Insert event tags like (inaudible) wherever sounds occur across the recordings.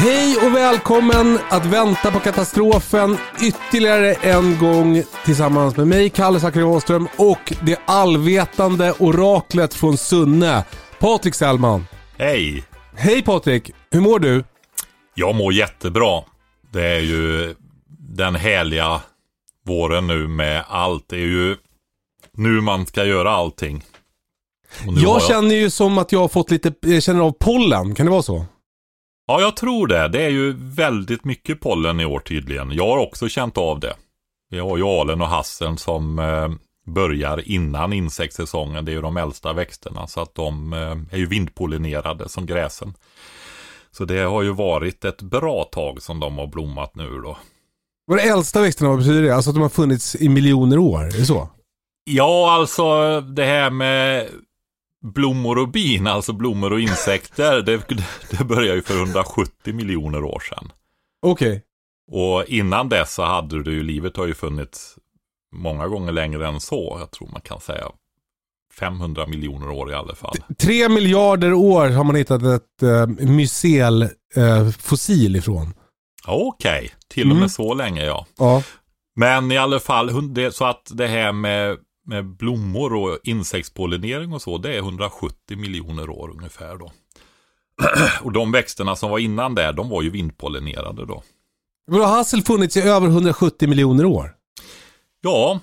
Hej och välkommen att vänta på katastrofen ytterligare en gång tillsammans med mig, Kalle Zackari Åström och det allvetande oraklet från Sunne, Patrik Sellman. Hej! Hej Patrik, hur mår du? Jag mår jättebra. Det är ju den härliga våren nu med allt. Det är ju nu man ska göra allting. Har Jag känner ju som att jag har fått lite, jag känner av pollen, kan det vara så? Ja, jag tror det. Det är ju väldigt mycket pollen i år tydligen. Jag har också känt av det. Vi har ju alen och hasseln som eh, börjar innan insektssäsongen. Det är ju de äldsta växterna så att de eh, är ju vindpollinerade som gräsen. Så det har ju varit ett bra tag som de har blommat nu då. Är det äldsta växterna, vad betyder det? Alltså att de har funnits i miljoner år, är det så? Ja, alltså det här med blommor och bin, alltså blommor och insekter, det, det börjar ju för 170 miljoner år sedan. Okej. Och innan dess så hade du ju, livet har ju funnits många gånger längre än så. Jag tror man kan säga 500 miljoner år i alla fall. Tre miljarder år har man hittat ett uh, mycel-fossil ifrån. Okej, till och med Mm. så länge ja. Ja. Men i alla fall, så att det här med, med blommor och insektspollinering och så, det är 170 miljoner år ungefär då. (clears throat) och de växterna som var innan där, de var ju vindpollinerade då. Vadå, har hassel funnits i över 170 miljoner år? Ja,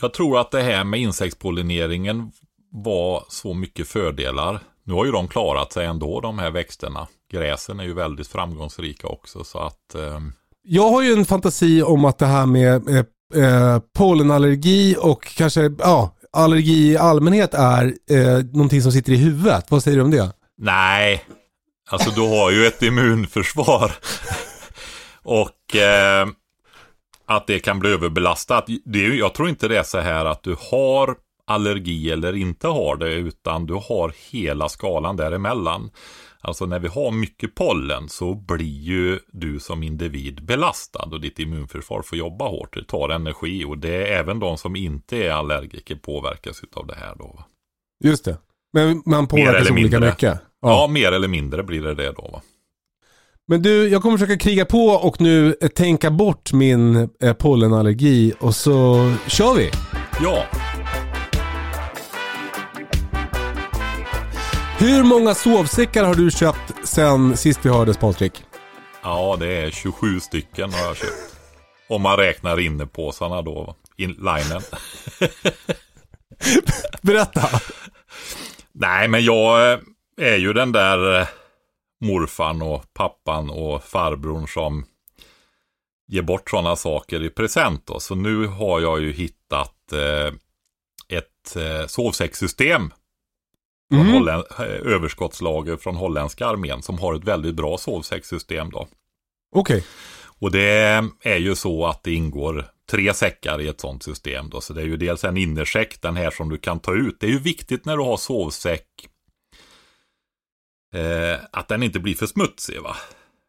jag tror att det här med insektspollineringen var så mycket fördelar. Nu har ju de klarat sig ändå, de här växterna. Gräsen är ju väldigt framgångsrika också, så att... Eh, Jag har ju en fantasi om att det här med eh, pollenallergi och kanske ja, allergi i allmänhet är eh, någonting som sitter i huvudet. Vad säger du om det? nej, alltså du har ju ett immunförsvar. och eh, att det kan bli överbelastat. Det är, jag tror inte det är så här att du har allergi eller inte har det, utan du har hela skalan däremellan. Alltså när vi har mycket pollen så blir ju du som individ belastad och ditt immunförsvar får jobba hårt. Det tar energi och det är även de som inte är allergiker påverkas av det här då. Just det. Men man påverkas olika mycket. Ja. mer eller mindre blir det det då. Va? Men du, jag kommer försöka kriga på och nu tänka bort min eh, pollenallergi och så kör vi. Ja, Hur många sovsäckar har du köpt sen sist vi hördes Patrik? ja det är 27 stycken har jag köpt. Om man räknar innepåsarna då, in linen. (laughs) Berätta. Nej, men jag eh, är ju den där eh, morfan och pappan och farbrorn som ger bort sådana saker i present. Då. Så nu har jag ju hittat eh, ett eh, sovsäckssystem. Från Mm. Överskottslager från holländska armén som har ett väldigt bra sovsäckssystem. Då. Okej. Och det är ju så att det ingår tre säckar i ett sånt system. Då. Så det är ju dels en innersäck, den här som du kan ta ut. Det är ju viktigt när du har sovsäck eh, att den inte blir för smutsig. Va?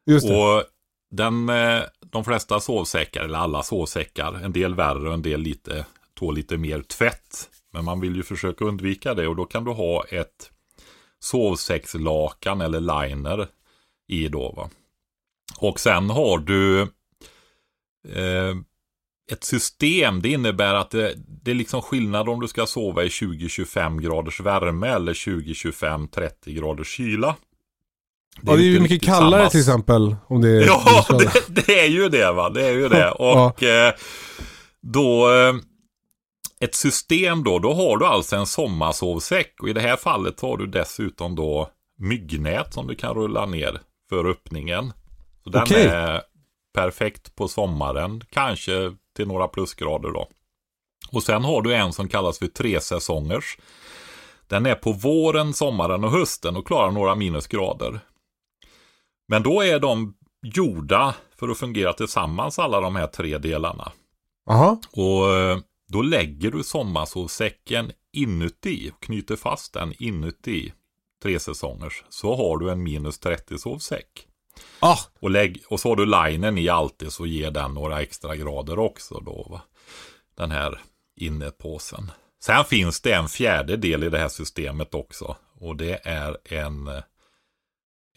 Just det. Och den, eh, de flesta sovsäckar, eller alla sovsäckar, en del värre och en del lite, tål lite mer tvätt. Men man vill ju försöka undvika det och då kan du ha ett sovsäckslakan eller liner i då. Va? Och sen har du eh, ett system, det innebär att det, det är liksom skillnad om du ska sova i 20-25 graders värme eller 20-25-30 graders kyla. Det är, ja, det är ju mycket kallare samma... till exempel. Om det är ja, (laughs) det, det, är ju det va. Det är ju det. (laughs) Och ja. Eh, då... Eh, ett system då, då har du alltså en sommarsovsäck. Och i det här fallet har du dessutom då myggnät som du kan rulla ner för öppningen. Så den okay. är perfekt på sommaren. Kanske till några plusgrader då. Och sen har du en som kallas för tre säsongers. Den är på våren, sommaren och hösten och klarar några minusgrader. Men då är de gjorda för att fungera tillsammans alla de här tre delarna. Aha. Och eh, då lägger du sommarsovsäcken inuti och knyter fast den inuti tre säsongers. Så har du en minus 30 sovsäck. Ah. Och, lägg, och så har du linen i alltid så ger den några extra grader också då. Va? Den här innepåsen. Sen finns det en fjärde del i det här systemet också. Och det är en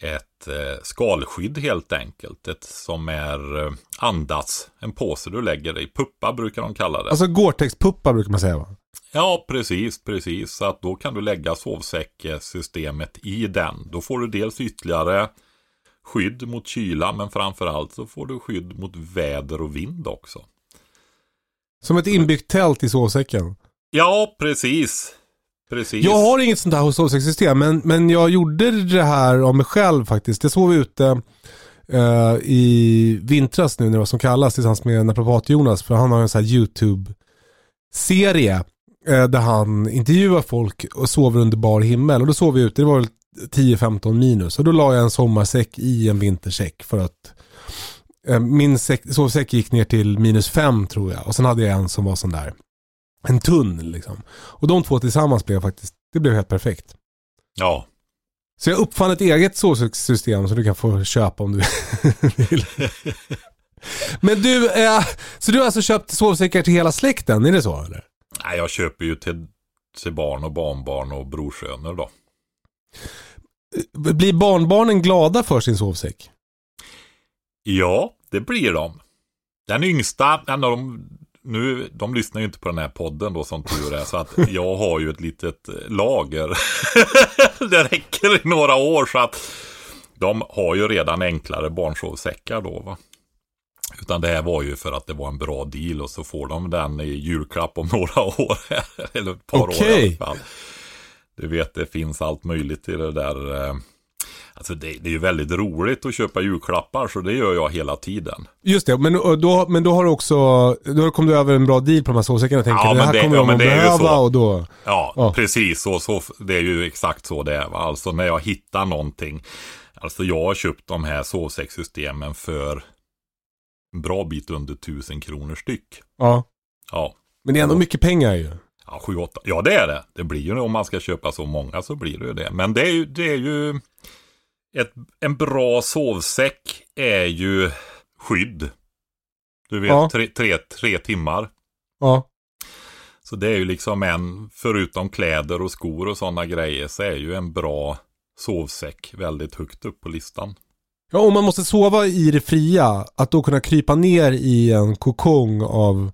ett eh, skalskydd helt enkelt. Ett som är eh, andas, en påse du lägger i. Puppa brukar de kalla det. Alltså Gore-Tex-puppa brukar man säga va? Ja, precis, precis. Så att då kan du lägga sovsäcksystemet i den. Då får du dels ytterligare skydd mot kyla, men framförallt så får du skydd mot väder och vind också. Som ett inbyggt tält i sovsäcken? Ja, precis. Precis. Jag har inget sånt här sovsäckssystem, men, men jag gjorde det här av mig själv faktiskt. Jag sov ute uh, i vintras nu när det var som kallas tillsammans med naprapat-Jonas, för han har en sån här YouTube-serie uh, där han intervjuar folk och sover under bar himmel. Och då sov vi ute, det var väl 10-15 minus. Och då la jag en sommarsäck i en vintersäck för att uh, min säck, sovsäck gick ner till minus 5 tror jag. Och sen hade jag en som var sån där en tunn liksom. Och de två tillsammans blev faktiskt, det blev helt perfekt. Ja. Så jag uppfann ett eget sovsäckssystem som du kan få köpa om du vill. (laughs) Men du, eh, så du har alltså köpt sovsäckar till hela släkten, är det så eller? Nej, jag köper ju till, till barn och barnbarn och brorsöner då. Blir barnbarnen glada för sin sovsäck? Ja, det blir de. Den yngsta, en av de nu, de lyssnar ju inte på den här podden då som tur är, så att jag har ju ett litet lager. (laughs) det räcker i några år så att de har ju redan enklare barnsovsäckar då va. Utan det här var ju för att det var en bra deal och så får de den i julklapp om (laughs) några år. Eller ett par okay. år i alla fall. Du vet, det finns allt möjligt i det där. Eh, Alltså det, det, är ju väldigt roligt att köpa julklappar så det gör jag hela tiden. Just det, men då, men då har du också, då kom du över en bra deal på de här sovsäckarna tänker ja, det här det, kommer ja, de att behöva och då... Ja, ja, precis så, så, det är ju exakt så det är. Alltså när jag hittar någonting. Alltså jag har köpt de här sovsäckssystemen för en bra bit under tusen kronor styck. Ja. Ja. Men det är ändå mycket pengar ju. Ja, sju, åtta. Ja, det är det. Det blir ju om man ska köpa så många så blir det ju det. Men det är ju, det är ju ett, en bra sovsäck är ju skydd. Du vet, ja. tre, tre, tre timmar. Ja. Så det är ju liksom en, förutom kläder och skor och sådana grejer, så är ju en bra sovsäck väldigt högt upp på listan. Ja, om man måste sova i det fria, att då kunna krypa ner i en kokong av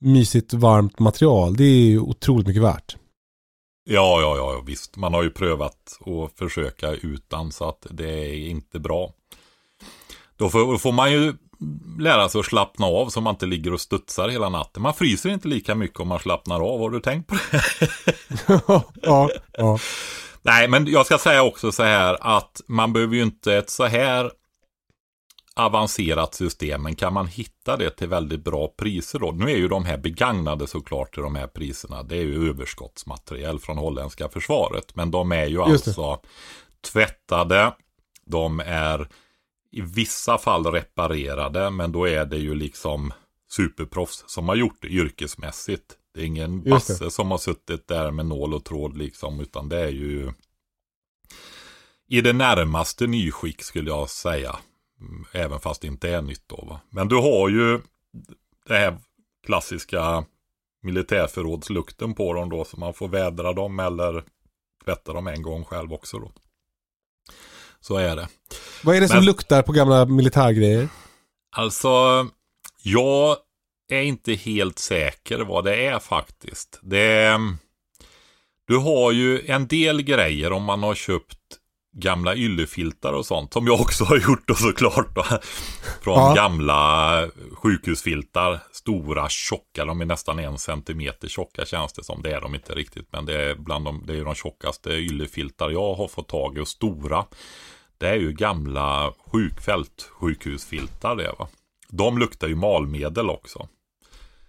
mysigt varmt material, det är ju otroligt mycket värt. Ja, ja, ja, visst. Man har ju prövat att försöka utan så att det är inte bra. Då får, får man ju lära sig att slappna av så man inte ligger och studsar hela natten. Man fryser inte lika mycket om man slappnar av. Har du tänkt på det? (laughs) ja, ja. Nej, men jag ska säga också så här att man behöver ju inte ett så här avancerat system, men kan man hitta det till väldigt bra priser då? Nu är ju de här begagnade såklart till de här priserna. Det är ju överskottsmaterial från holländska försvaret. Men de är ju alltså tvättade. De är i vissa fall reparerade, men då är det ju liksom superproffs som har gjort det yrkesmässigt. Det är ingen basse som har suttit där med nål och tråd liksom, utan det är ju i det närmaste nyskick skulle jag säga. Även fast det inte är nytt då. Va? Men du har ju det här klassiska militärförrådslukten på dem då. Så man får vädra dem eller tvätta dem en gång själv också då. Så är det. Vad är det som luktar på gamla militärgrejer? Alltså, jag är inte helt säker vad det är faktiskt. Det, du har ju en del grejer om man har köpt gamla yllefiltar och sånt. Som jag också (laughs) har gjort då såklart. Då. Från Ja. gamla sjukhusfiltar. Stora, tjocka. De är nästan en centimeter tjocka känns det som. Det är de inte riktigt. Men det är bland de, det är de tjockaste yllefiltar jag har fått tag i. Och stora. Det är ju gamla sjukfält, sjukhusfiltar det va. De luktar ju malmedel också.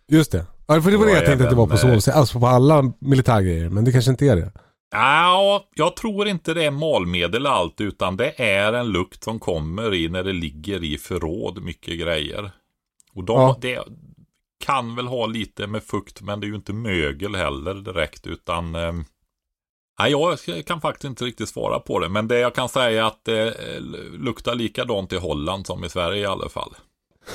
Just det. Ja, för det var det jag tänkte att det var på så alltså på alla militärgrejer. Men det kanske inte är det. Ja, jag tror inte det är malmedel allt, utan det är en lukt som kommer i när det ligger i förråd mycket grejer. Och de, Ja. det kan väl ha lite med fukt, men det är ju inte mögel heller direkt, utan eh, Nej, jag kan faktiskt inte riktigt svara på det, men det jag kan säga är att det eh, luktar likadant i Holland som i Sverige i alla fall.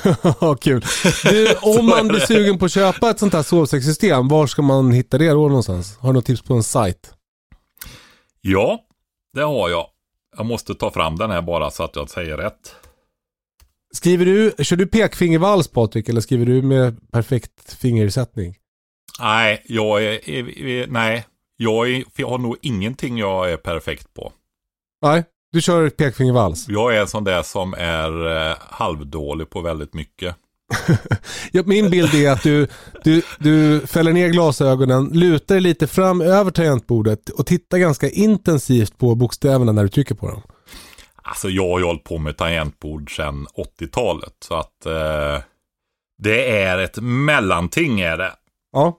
(laughs) Kul. Du, (laughs) om man blir sugen på att köpa ett sånt här sovsäckssystem, var ska man hitta det då någonstans? Har du något tips på en sajt? Ja, det har jag. Jag måste ta fram den här bara så att jag säger rätt. Skriver du, kör du pekfingervals Patrik eller skriver du med perfekt fingersättning? Nej, jag är, är, är nej. Jag, är, jag har nog ingenting jag är perfekt på. Nej, du kör pekfingervals. Jag är en sån där som är eh, halvdålig på väldigt mycket. Ja, min bild är att du, du, du fäller ner glasögonen, lutar dig lite fram över tangentbordet och tittar ganska intensivt på bokstäverna när du trycker på dem. Alltså jag har ju hållit på med tangentbord sedan 80-talet. Så att eh, det är ett mellanting är det. Ja,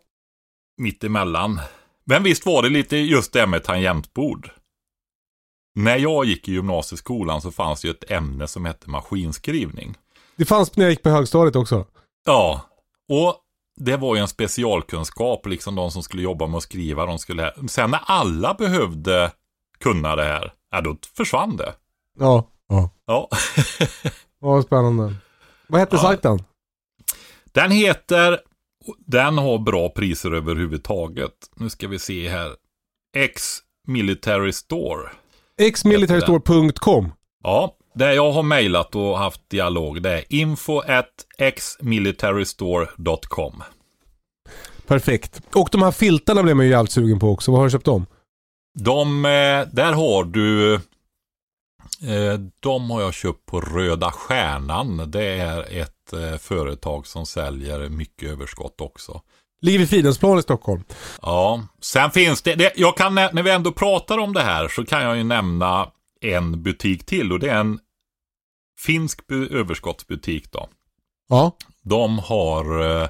Mitt emellan. Men visst var det lite just det med tangentbord. När jag gick i gymnasieskolan så fanns det ju ett ämne som hette maskinskrivning. Det fanns när jag gick på högstadiet också. Ja, och det var ju en specialkunskap, liksom de som skulle jobba med att skriva, de skulle... Sen när alla behövde kunna det här, ja då försvann det. Ja, ja. Ja. (laughs) Ja, spännande. Vad hette Ja. sajten? Den heter, den har bra priser överhuvudtaget. Nu ska vi se här. X Military Store. xmilitarystore.com Ja, det jag har mejlat och haft dialog det är info at xmilitarystore.com. Perfekt. Och de här filtarna blev man ju jävligt sugen på också. Vad har du köpt dem? De, eh, där har du, eh, de har jag köpt på Röda Stjärnan. Det är ett eh, företag som säljer mycket överskott också. Ligger vid Fridhemsplan i Stockholm. Ja, sen finns det, det jag kan, nä- när vi ändå pratar om det här så kan jag ju nämna en butik till och det är en finsk bu- överskottsbutik då. Ja. De har eh,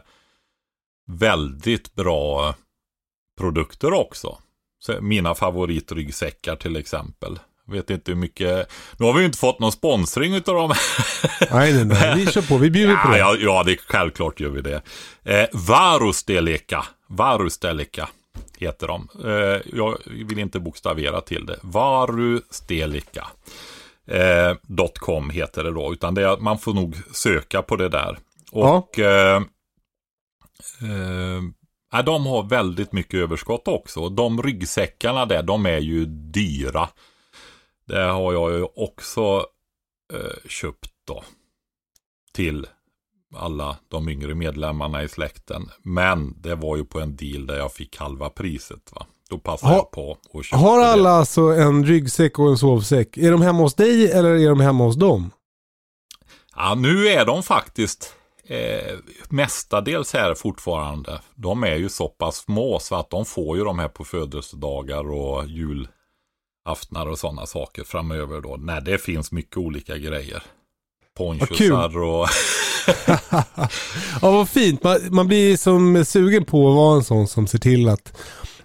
väldigt bra produkter också. Så mina favoritryggsäckar till exempel. Vet inte hur mycket, nu har vi ju inte fått någon sponsring utav dem. (laughs) Nej, nej, nej. Vi kör på. Vi bjuder på det. ja, ja, det självklart gör vi det. Eh, Varusteleka, Varusteleka heter de. Eh, jag vill inte bokstavera till det. Varusteleka. Eh, .com heter det då, utan det är, man får nog söka på det där. Och eh, eh, ja, de har väldigt mycket överskott också. De ryggsäckarna där, de är ju dyra. Det har jag ju också eh, köpt då. Till alla de yngre medlemmarna i släkten. Men det var ju på en deal där jag fick halva priset. va. Då passade Ha- jag på och köpte Har det. alla alltså en ryggsäck och en sovsäck? Är de hemma hos dig eller är de hemma hos dem? Ja, nu är de faktiskt eh, mestadels här fortfarande. De är ju så pass små så att de får ju de här på födelsedagar och julaftnar och sådana saker framöver då. När det finns mycket olika grejer. Ponchosar och... (laughs) Ja, vad fint. Man, man blir som sugen på att vara en sån som ser till att,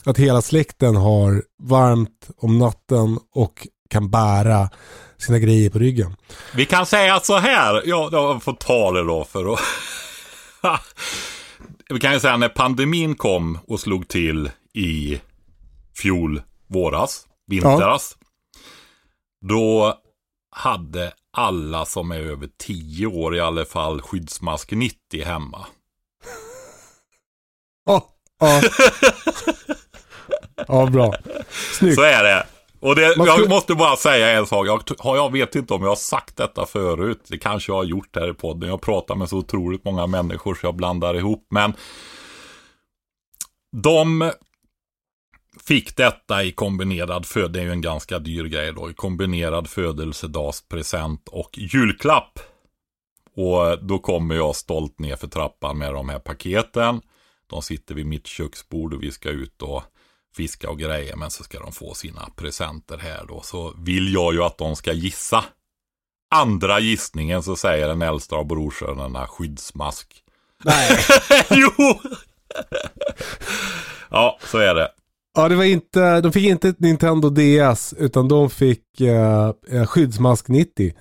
att hela släkten har varmt om natten och kan bära sina grejer på ryggen. Vi kan säga så här, ja, jag får ta det då för att... (laughs) Vi kan ju säga när pandemin kom och slog till i fjol våras, vintras. Då hade alla som är över 10 år i alla fall skyddsmask 90 hemma. Ja, ja. ja bra. Snyggt. Så är det. Och det, Man jag skulle- måste bara säga en sak. Jag, jag vet inte om jag har sagt detta förut. Det kanske jag har gjort här i podden. Jag pratar med så otroligt många människor så jag blandar ihop. Men de fick detta i kombinerad föd. Det är ju en ganska dyr grej då. I kombinerad födelsedagspresent och julklapp. Och då kommer jag stolt ner för trappan med de här paketen. De sitter vid mitt köksbord och vi ska ut och fiska och grejer. Men så ska de få sina presenter här då. Så vill jag ju att de ska gissa. Andra gissningen så säger den äldsta av brorsönerna skyddsmask. Nej. (laughs) jo! ja, så är det. Ja, det var inte, de fick inte ett Nintendo DS utan de fick eh, eh, skyddsmask 90.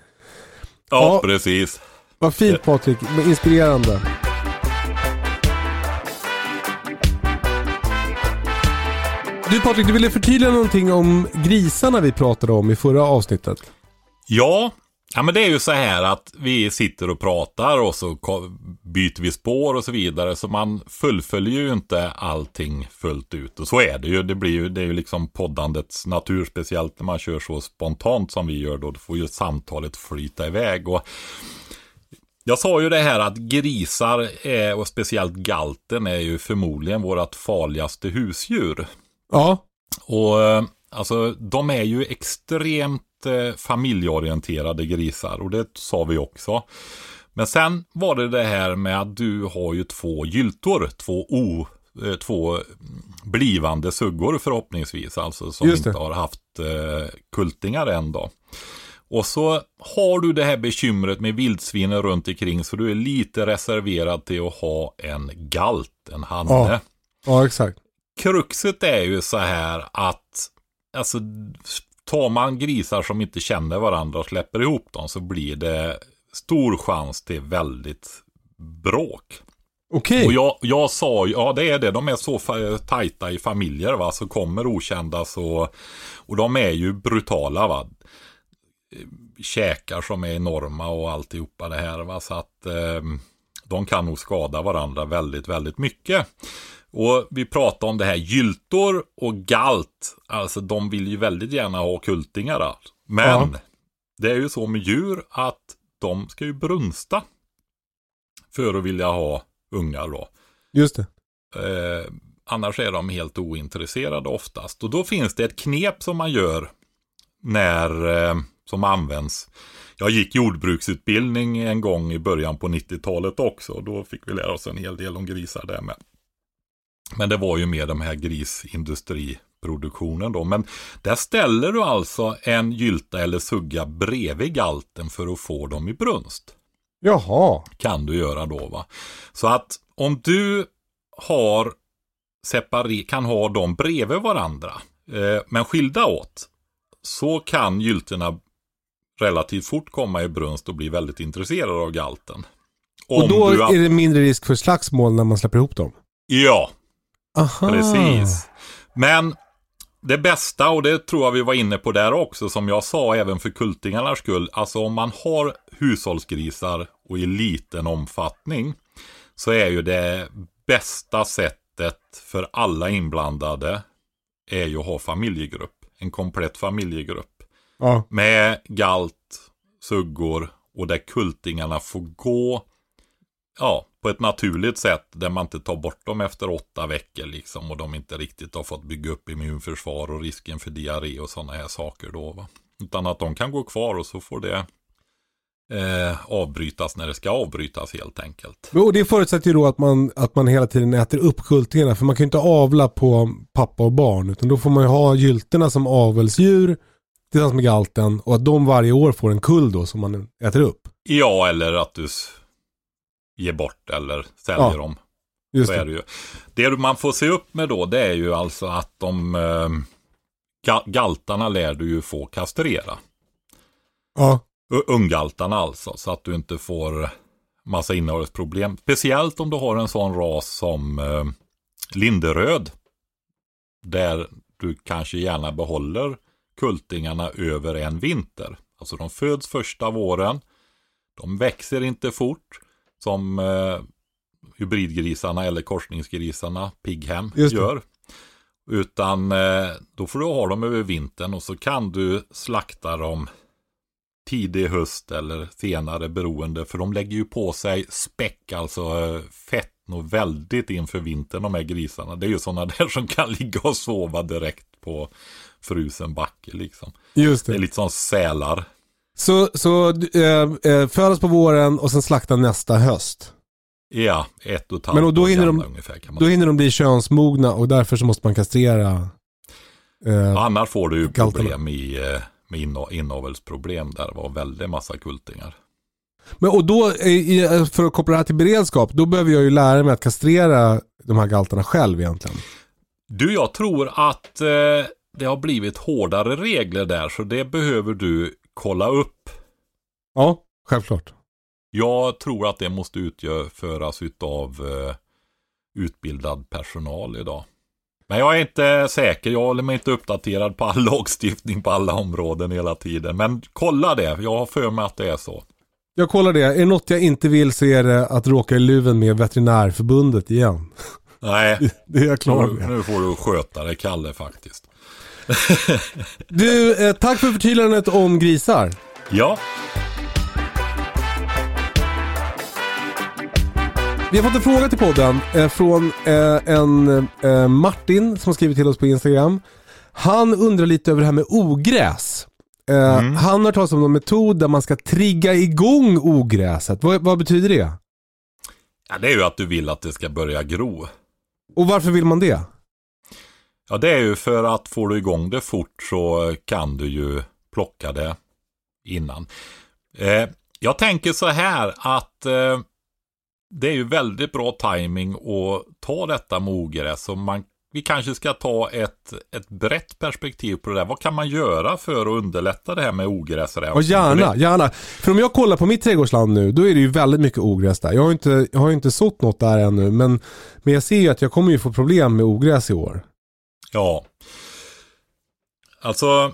Ja, Ja. precis. Vad fint Patrik, inspirerande. Du Patrik, du ville förtydliga någonting om grisarna vi pratade om i förra avsnittet. Ja, ja men det är ju så här att vi sitter och pratar och så byter vi spår och så vidare. Så man fullföljer ju inte allting fullt ut. Och så är det ju. Det, blir ju, det är ju liksom poddandets natur, speciellt när man kör så spontant som vi gör då. Då får ju samtalet flyta iväg. Och jag sa ju det här att grisar är, och speciellt galten är ju förmodligen vårt farligaste husdjur. Ja, Och eh, alltså de är ju extremt eh, familjeorienterade grisar och det sa vi också. Men sen var det det här med att du har ju två gyltor, två o, eh, två blivande suggor förhoppningsvis, alltså som inte har haft eh, kultingar än då. Och så har du det här bekymret med vildsvinen runt omkring så du är lite reserverad till att ha en galt, en hanne. Ja. ja exakt. Kruxet är ju så här att alltså, tar man grisar som inte känner varandra och släpper ihop dem så blir det stor chans till väldigt bråk. Okej. Och jag, jag sa ja det är det, de är så tajta i familjer va, så kommer okända så, och de är ju brutala va. Käkar som är enorma och alltihopa det här va, så att eh, de kan nog skada varandra väldigt, väldigt mycket. Och vi pratar om det här gyltor och galt, alltså de vill ju väldigt gärna ha kultingar. Alltså. Men Ja. det är ju så med djur att de ska ju brunsta för att vilja ha ungar då. Just det. Eh, annars är de helt ointresserade oftast. Och då finns det ett knep som man gör när, eh, som används. Jag gick jordbruksutbildning en gång i början på 90-talet också. Då fick vi lära oss en hel del om grisar där med. Men det var ju mer de här grisindustriproduktionen då. Men där ställer du alltså en gylta eller sugga bredvid galten för att få dem i brunst Jaha. kan du göra då va. Så att om du har kan ha dem bredvid varandra eh, men skilda åt så kan gyltorna relativt fort komma i brunst och bli väldigt intresserade av galten. Om Och då du, är det mindre risk för slagsmål när man släpper ihop dem? Ja, Aha. Precis. Men det bästa, och det tror jag vi var inne på där också, som jag sa även för kultingarnas skull. Alltså om man har hushållsgrisar och i liten omfattning så är ju det bästa sättet för alla inblandade är ju att ha familjegrupp. En komplett familjegrupp. Ja. Med galt, suggor och där kultingarna får gå ja, på ett naturligt sätt där man inte tar bort dem efter åtta veckor liksom och de inte riktigt har fått bygga upp immunförsvar och risken för diarré och sådana här saker då. Va? Utan att de kan gå kvar och så får det eh, avbrytas när det ska avbrytas helt enkelt. Och det förutsätter ju då att man, att man hela tiden äter upp kultingarna. För man kan ju inte avla på pappa och barn. Utan då får man ju ha gyltorna som avelsdjur tillsammans med galten. Och att de varje år får en kull då som man äter upp. Ja, eller att du ger bort eller säljer Ja, dem. Just det. det. Det man får se upp med då, det är ju alltså att de eh, ga- galtarna lär du ju få kastrera. Ja. Unggaltarna alltså, så att du inte får massa innehållsproblem. Speciellt om du har en sån ras som eh, linderöd. Där du kanske gärna behåller kultingarna över en vinter. Alltså de föds första våren. De växer inte fort som eh, hybridgrisarna eller korsningsgrisarna, Pighem, gör. Utan eh, då får du ha dem över vintern och så kan du slakta dem tidig höst eller senare beroende. För de lägger ju på sig späck, alltså eh, fett nog väldigt inför vintern de här grisarna. Det är ju sådana (laughs) där som kan ligga och sova direkt på frusen backe liksom. Just Det är det. lite som sälar. Så, så äh, äh, födas på våren och sen slakta nästa höst. Ja, ett och ett halvt Men och då hinner de- ungefär Då hinner de bli könsmogna och därför så måste man kastrera. eh, Annars får du ju problem i, eh, med inavelsproblem där det var väldigt massa kultingar. Men och då, eh, för att koppla det här till beredskap, då behöver jag ju lära mig att kastrera de här galtarna själv egentligen. Du, jag tror att eh, det har blivit hårdare regler där så det behöver du kolla upp. Ja, självklart. Jag tror att det måste utföras utav eh, utbildad personal idag. Men jag är inte säker, jag håller mig inte uppdaterad på all (laughs) lagstiftning på alla områden hela tiden. Men kolla det, jag har för mig att det är så. Jag kollar det. Är det något jag inte vill så är det att råka i luven med Veterinärförbundet igen. Nej, (laughs) Det är jag klar nu, med. nu får du sköta det Kalle faktiskt. (laughs) Du, eh, tack för förtydligandet om grisar. Ja, Vi har fått en fråga till podden eh, från eh, en eh, Martin som har skrivit till oss på Instagram. Han undrar lite över det här med ogräs. Eh, Han har talat om en metod där man ska trigga igång ogräset. Vad, vad betyder det? ja, det är ju att du vill att det ska börja gro. Och varför vill man det? Ja, det är ju för att får du igång det fort så kan du ju plocka det innan. Eh, jag tänker så här att eh, det är ju väldigt bra timing att ta detta med ogräs. Så man, vi kanske ska ta ett, ett brett perspektiv på det där. Vad kan man göra för att underlätta det här med ogräsrensning? Ja, gärna, gärna. För om jag kollar på mitt trädgårdsland nu, då är det ju väldigt mycket ogräs där. Jag har ju inte, jag har ju inte sått något där ännu, men, men jag ser ju att jag kommer ju få problem med ogräs i år. Ja. Alltså,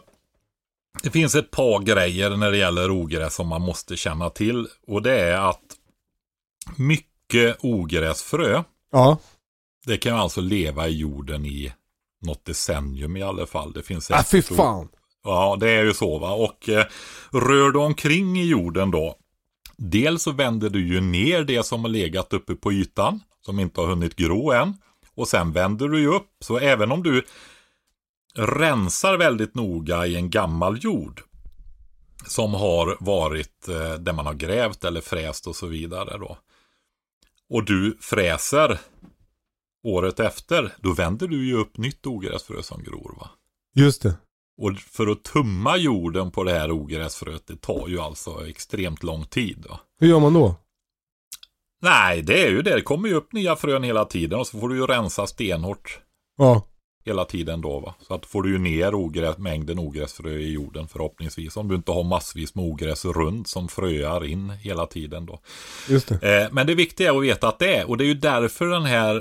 det finns ett par grejer när det gäller ogräs som man måste känna till. Och det är att mycket ogräsfrö, Ja, det kan alltså leva i jorden i något decennium i alla fall. Det finns ah, fy fan. Ja, det är ju så va. Och eh, rör du omkring i jorden då. Dels så vänder du ju ner det som har legat uppe på ytan. Som inte har hunnit gro än. Och sen vänder du ju upp. Så även om du rensar väldigt noga i en gammal jord. Som har varit eh, där man har grävt eller fräst och så vidare då. Och du fräser året efter. Då vänder du ju upp nytt ogräsfrö som gror va. Just det. Och för att tumma jorden på det här ogräsfröet, det tar ju alltså extremt lång tid. Va? Hur gör man då? Nej, det är ju det. Det kommer ju upp nya frön hela tiden och så får du ju rensa stenhårt Ja, hela tiden då. Va? Så att får du ju ner ogräs, mängden ogräsfrö i jorden förhoppningsvis. Om du inte har massvis med ogräs runt som fröar in hela tiden då. just det. Eh, men det viktiga är att veta att det är, och det är ju därför den här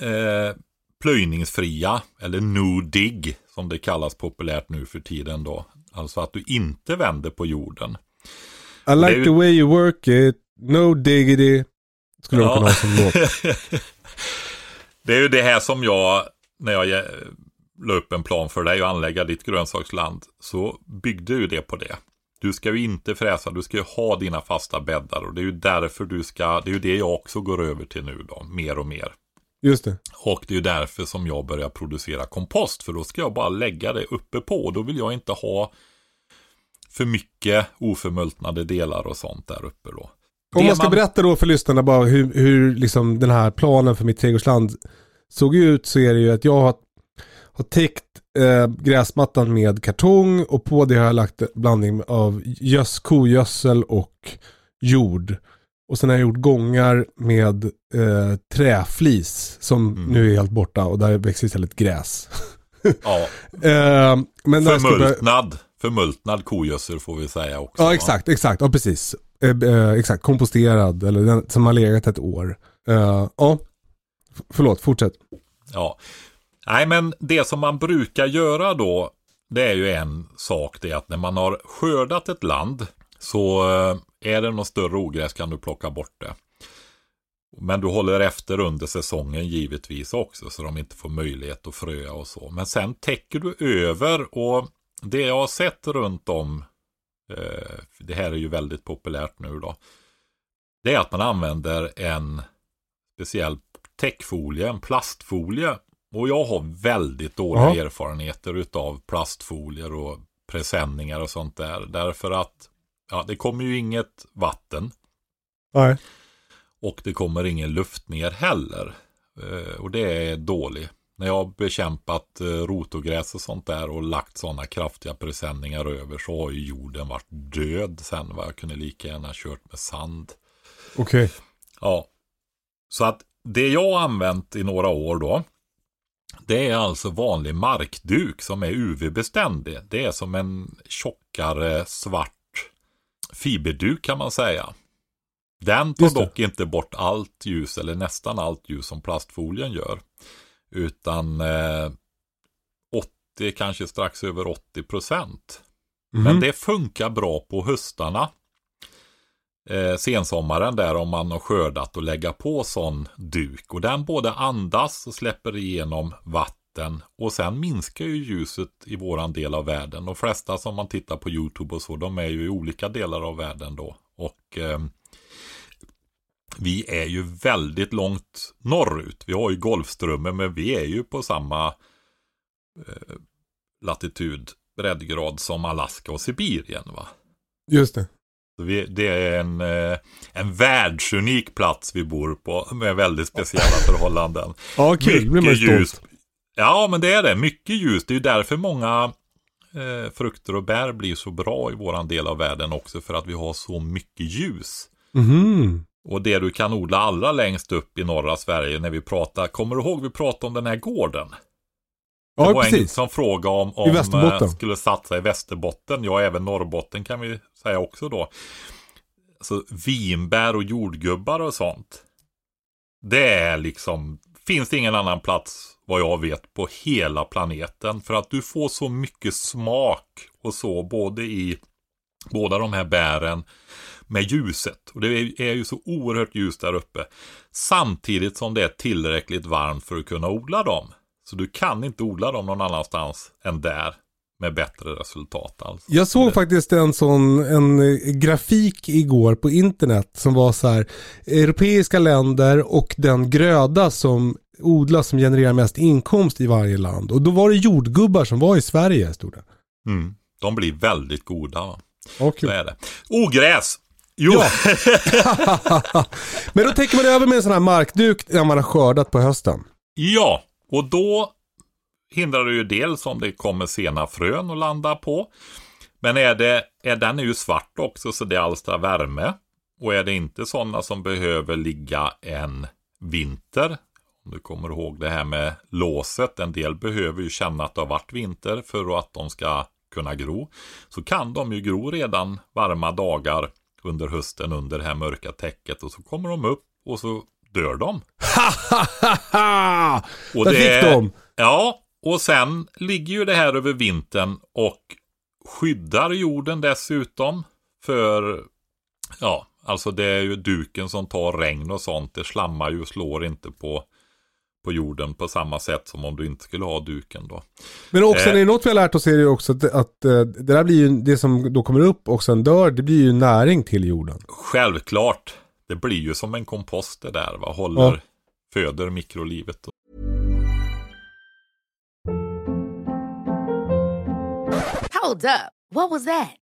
eh, plöjningsfria, eller no dig, som det kallas populärt nu för tiden då. Alltså att du inte vänder på jorden. I like ju- the way you work it, no diggity. Skulle de Ja. kunna ha som låt. (laughs) det är ju det här som jag, när jag la upp en plan för dig att anlägga ditt grönsaksland, så byggde ju det på det. Du ska ju inte fräsa, du ska ju ha dina fasta bäddar och det är ju därför du ska, det är ju det jag också går över till nu då, mer och mer. Just det. Och det är ju därför som jag börjar producera kompost. För då ska jag bara lägga det uppe på. Då vill jag inte ha för mycket oförmultnade delar och sånt där uppe då. Om man ska berätta då för lyssnarna bara hur, hur liksom den här planen för mitt trädgårdsland såg ut så är det ju att jag har, har täckt eh, gräsmattan med kartong och på det har jag lagt blandning av gös, kogödsel och jord. Och sen har jag gjort gångar med eh, träflis som Mm. nu är helt borta och där växer istället gräs. Ja, (laughs) eh, men börja- förmultnad. Förmultnad kogödsel får vi säga också. Ja va? exakt, exakt, ja precis. Eh, eh, exakt, komposterad eller den som har legat ett år. Eh, ja, förlåt, fortsätt. Ja. Nej, men det som man brukar göra då, det är ju en sak. Det är att när man har skördat ett land så eh, är det något större ogräs kan du plocka bort det. Men du håller efter under säsongen givetvis också så de inte får möjlighet att fröa och så. Men sen täcker du över och det jag har sett runt om, det här är ju väldigt populärt nu då, det är att man använder en speciell täckfolie, en plastfolie. Och jag har väldigt dåliga ja. erfarenheter utav plastfolier och presenningar och sånt där. Därför att ja, det kommer ju inget vatten. Nej. Och det kommer ingen luft ner heller. Eh, och det är dåligt. När jag har bekämpat eh, rotogräs och sånt där och lagt sådana kraftiga presenningar över så har ju jorden varit död sen. Va? Jag kunde lika gärna kört med sand. Okej. Okay. Ja. Så att det jag har använt i några år då. Det är alltså vanlig markduk som är UV-beständig. Det är som en tjockare svart fiberduk kan man säga. Den tar dock inte bort allt ljus eller nästan allt ljus som plastfolien gör. Utan eh, 80, kanske strax över 80 procent. Mm. Men det funkar bra på höstarna. Eh, sensommaren där om man har skördat och lägga på sån duk. Och den både andas och släpper igenom vatten. Och sen minskar ju ljuset i våran del av världen. De flesta som man tittar på YouTube och så, de är ju i olika delar av världen då. Och eh, vi är ju väldigt långt norrut. Vi har ju Golfströmmen men vi är ju på samma eh, latitud, breddgrad som Alaska och Sibirien. va? Just det. Så vi, det är en, eh, en världsunik plats vi bor på med väldigt speciella (laughs) förhållanden. Ja, kul. Mycket blir man ljus. Ja, men det är det. Mycket ljus. Det är ju därför många eh, frukter och bär blir så bra i våran del av världen också. För att vi har så mycket ljus. Mm. Och det du kan odla allra längst upp i norra Sverige när vi pratar, kommer du ihåg vi pratade om den här gården? Ja, det var precis. en som frågade om, om uh, skulle satsa i Västerbotten. Ja, även Norrbotten kan vi säga också då. Alltså vinbär och jordgubbar och sånt. Det är liksom, finns det ingen annan plats vad jag vet på hela planeten. För att du får så mycket smak och så både i båda de här bären med ljuset. Och det är ju så oerhört ljust där uppe. Samtidigt som det är tillräckligt varmt för att kunna odla dem. Så du kan inte odla dem någon annanstans än där med bättre resultat. Alltså. Jag såg faktiskt en sån en grafik igår på internet som var så här europeiska länder och den gröda som odlas som genererar mest inkomst i varje land. Och då var det jordgubbar som var i Sverige, stod det. Mm. De blir väldigt goda. Va? Okay. Så är det. Ogräs! Jo. Ja. (laughs) Men då täcker man över med en sån här markduk när man har skördat på hösten. Ja, och då hindrar det ju dels om det kommer sena frön att landa på. Men är, det, är den är ju svart också så det alstrar värme. Och är det inte sådana som behöver ligga en vinter. Om du kommer ihåg det här med låset. En del behöver ju känna att det har varit vinter för att de ska kunna gro. Så kan de ju gro redan varma dagar under hösten under det här mörka täcket. Och så kommer de upp och så dör de. (laughs) och Där det, fick de. Ja, och sen ligger ju det här över vintern och skyddar jorden dessutom. För, ja, alltså det är ju duken som tar regn och sånt. Det slammar ju och slår inte på, på jorden på samma sätt som om du inte skulle ha duken då. Men också, eh, det är något vi har lärt oss är det ju också att, att eh, det där blir ju, det som då kommer upp och sen dör, det blir ju näring till jorden. Självklart. Det blir ju som en kompost det där, va? Håller, ja. föder mikrolivet. Hold up. What was that?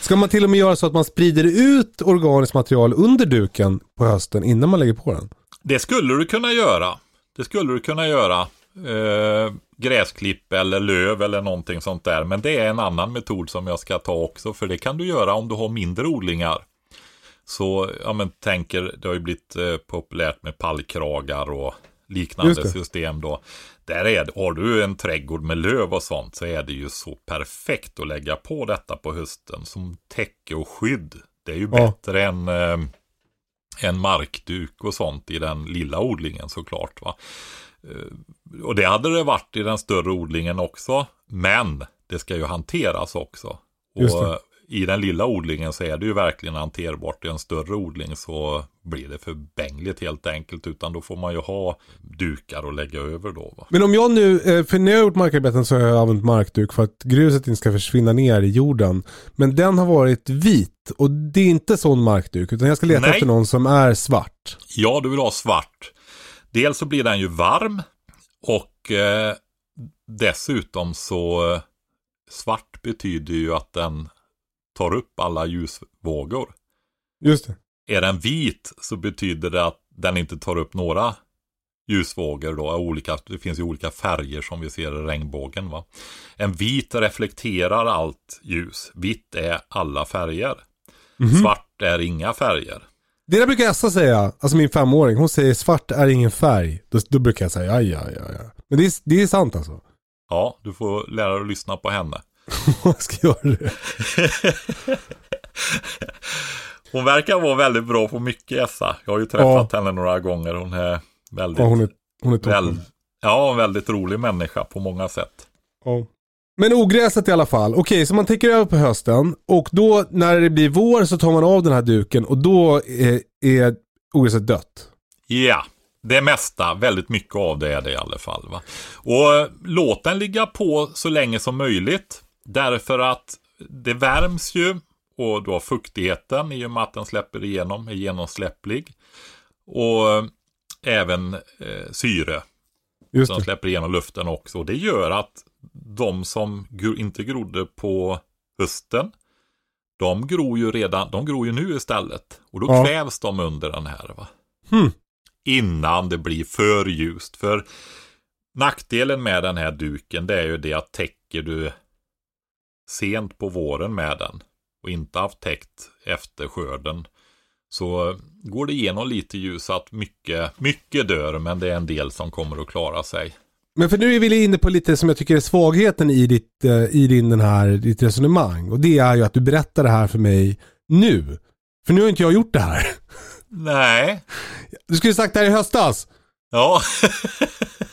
Ska man till och med göra så att man sprider ut organiskt material under duken på hösten innan man lägger på den? Det skulle du kunna göra. Det skulle du kunna göra. Eh, gräsklipp eller löv eller någonting sånt där. Men det är en annan metod som jag ska ta också. För det kan du göra om du har mindre odlingar. Så, ja men tänker, det har ju blivit eh, populärt med pallkragar och liknande system då. Där är det, har du en trädgård med löv och sånt så är det ju så perfekt att lägga på detta på hösten som täcke och skydd. Det är ju Ja. bättre än eh, en markduk och sånt i den lilla odlingen såklart. Va? Eh, och det hade det varit i den större odlingen också. Men det ska ju hanteras också. Och. I den lilla odlingen så är det ju verkligen hanterbart. I en större odling så blir det för bängligt helt enkelt. Utan då får man ju ha dukar och lägga över då. Va? Men om jag nu, eh, för när jag har gjort markarbeten så har jag använt markduk för att gruset inte ska försvinna ner i jorden. Men den har varit vit och det är inte sån markduk utan jag ska leta Nej. efter någon som är svart. Ja, du vill ha svart. Dels så blir den ju varm och eh, dessutom så eh, svart betyder ju att den tar upp alla ljusvågor. Just det. Är den vit så betyder det att den inte tar upp några ljusvågor då. Olika, det finns ju olika färger som vi ser i regnbågen. Va? En vit reflekterar allt ljus. Vitt är alla färger. Svart är inga färger. Det där brukar Essa säga, alltså min femåring, hon säger svart är ingen färg. Då, då brukar jag säga aj, aj. aj. Men det är, det är sant alltså. Ja, du får lära dig att lyssna på henne. (laughs) Jag ska göra det. Hon verkar vara väldigt bra på mycket Essa. Jag har ju träffat henne några gånger. Hon är väldigt, Ja, hon är, hon är väl, ja, en väldigt rolig människa på många sätt. Ja. Men ogräset i alla fall. Okej, så man täcker över på hösten och då när det blir vår så tar man av den här duken och då är, är ogräset dött. Ja, det mesta, väldigt mycket av det är det i alla fall. Va? Och eh, låt den ligga på så länge som möjligt. Därför att det värms ju och då fuktigheten i och med att den släpper igenom är genomsläpplig. Och eh, även eh, syre Just som det. släpper igenom luften också. Och det gör att de som inte grodde på hösten, de gror ju redan, de gror ju nu istället. Och då Ja. kvävs de under den här. Va? Hmm. Innan det blir för ljust. För nackdelen med den här duken, det är ju det att täcker du sent på våren med den och inte haft täckt efter skörden så går det igenom lite ljus att mycket, mycket dör men det är en del som kommer att klara sig. Men för nu är vi inne på lite som jag tycker är svagheten i ditt, eh, i din, den här, ditt resonemang. Och det är ju att du berättar det här för mig nu. För nu har inte jag gjort det här. Nej, Du skulle sagt det här i höstas. ja, (laughs)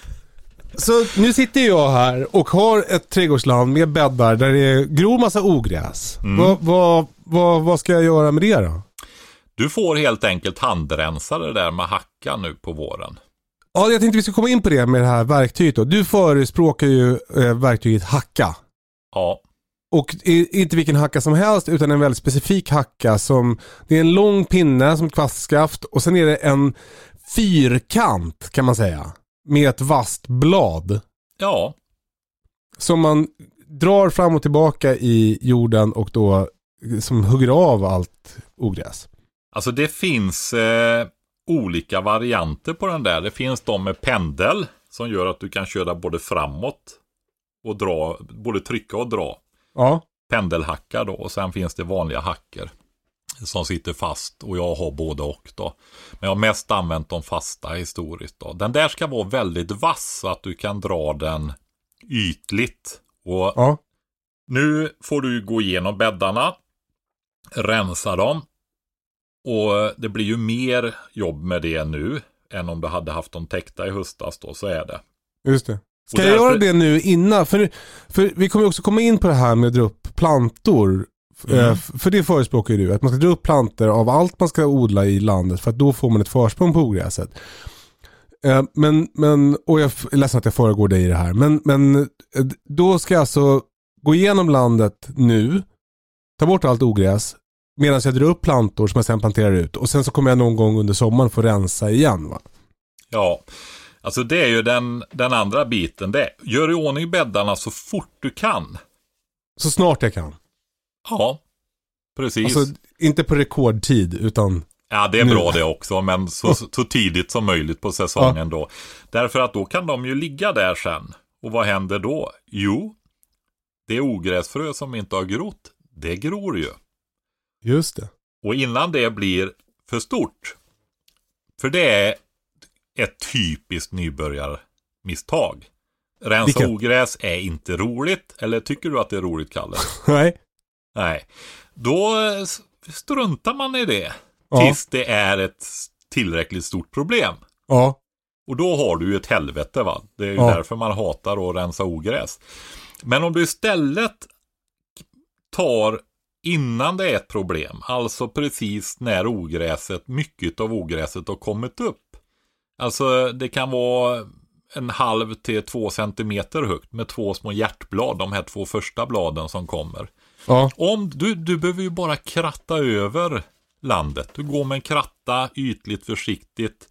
Så nu sitter jag här och har ett trädgårdsland med bäddar där det gror massa ogräs. Vad, vad, vad, vad ska jag göra med det då? du får helt enkelt handrensa det där med hacka nu på våren. Ja, jag tänkte vi ska komma in på det med det här verktyget då. Du förespråkar ju eh, verktyget hacka. Ja, Och inte vilken hacka som helst utan en väldigt specifik hacka som Det är en lång pinne som kvastskaft och sen är det en fyrkant kan man säga. Med ett vasst blad. ja, Som man drar fram och tillbaka i jorden och då som hugger av allt ogräs. Alltså det finns eh, olika varianter på den där. Det finns de med pendel som gör att du kan köra både framåt och dra, både trycka och dra. Ja. Pendelhackar då och sen finns det vanliga hackor som sitter fast och jag har både och då. Men jag har mest använt de fasta historiskt då. Den där ska vara väldigt vass så att du kan dra den ytligt Och Ja. nu får du gå igenom bäddarna, rensa dem. Och det blir ju mer jobb med det nu än om du hade haft dem täckta i höstas då, så är det. Just det. Ska Och jag därför- göra det nu innan? För, för vi kommer också komma in på det här med att dra upp plantor. Mm. Eh, För det förespråkar ju du, att man ska dra upp plantor av allt man ska odla i landet för att då får man ett försprång på ogräset. Eh, Men, men, och jag är ledsen att jag föregår dig i det här, men, men eh, då ska jag alltså gå igenom landet nu, ta bort allt ogräs, medan jag drar upp plantor som jag sen planterar ut och sen så kommer jag någon gång under sommaren få rensa igen va? Ja, alltså det är ju den, den andra biten. Det. Gör i ordning bäddarna så fort du kan. Så snart jag kan. Ja, precis. Alltså inte på rekordtid utan Ja, det är Nu. bra det också, men så, så tidigt som möjligt på säsongen då. Därför att då kan de ju ligga där sen. Och vad händer då? Jo, det ogräsfrö som inte har grott, det gror ju. Just det. Och innan det blir för stort, för det är ett typiskt nybörjarmisstag. Rensa Vilket? ogräs är inte roligt, eller tycker du att det är roligt, Kalle? (laughs) Nej. Nej. Då eh, struntar man i det. Ja. Tills det är ett tillräckligt stort problem. Ja. Och då har du ju ett helvete va. Det är ju Ja. därför man hatar att rensa ogräs. Men om du istället tar innan det är ett problem, alltså precis när ogräset, mycket av ogräset har kommit upp. Alltså det kan vara en halv till två centimeter högt med två små hjärtblad, de här två första bladen som kommer. Ja. Om du, du behöver ju bara kratta över landet. Du går med en kratta ytligt försiktigt.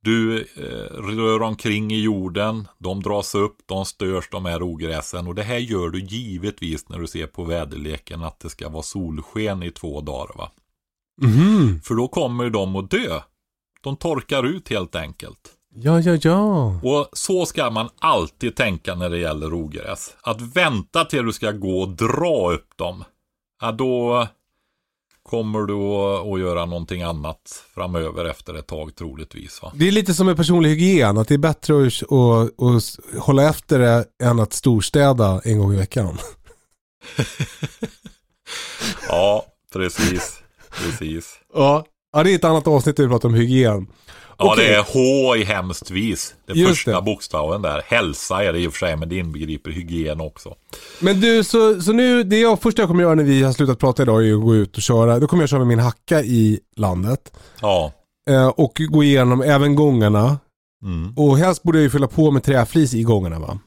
Du eh, rör omkring i jorden. De dras upp, de störs, de här ogräsen. Och det här gör du givetvis när du ser på väderleken att det ska vara solsken i två dagar. Va? Mhm. För då kommer de att dö. De torkar ut helt enkelt. Ja, ja, ja. Och så ska man alltid tänka när det gäller ogräs. Att vänta till du ska gå och dra upp dem. Ja, då kommer du att- göra någonting annat framöver efter ett tag troligtvis. Va? Det är lite som med personlig hygien, att det är bättre att, att, att hålla efter det än att storstäda en gång i veckan. (laughs) Ja, precis. Precis. Ja. Ja, det är ett annat avsnitt där vi pratar om hygien. Ja, Okej. det är H i hemskt vis. Den Just första det. bokstaven där. Hälsa är det i och för sig, men det inbegriper hygien också. Men du, så, så nu, det jag första jag kommer göra när vi har slutat prata idag är att gå ut och köra. Då kommer jag köra med min hacka i landet. Ja. Eh, och gå igenom även gångarna. Mm. Och helst borde jag ju fylla på med träflis i gångarna va?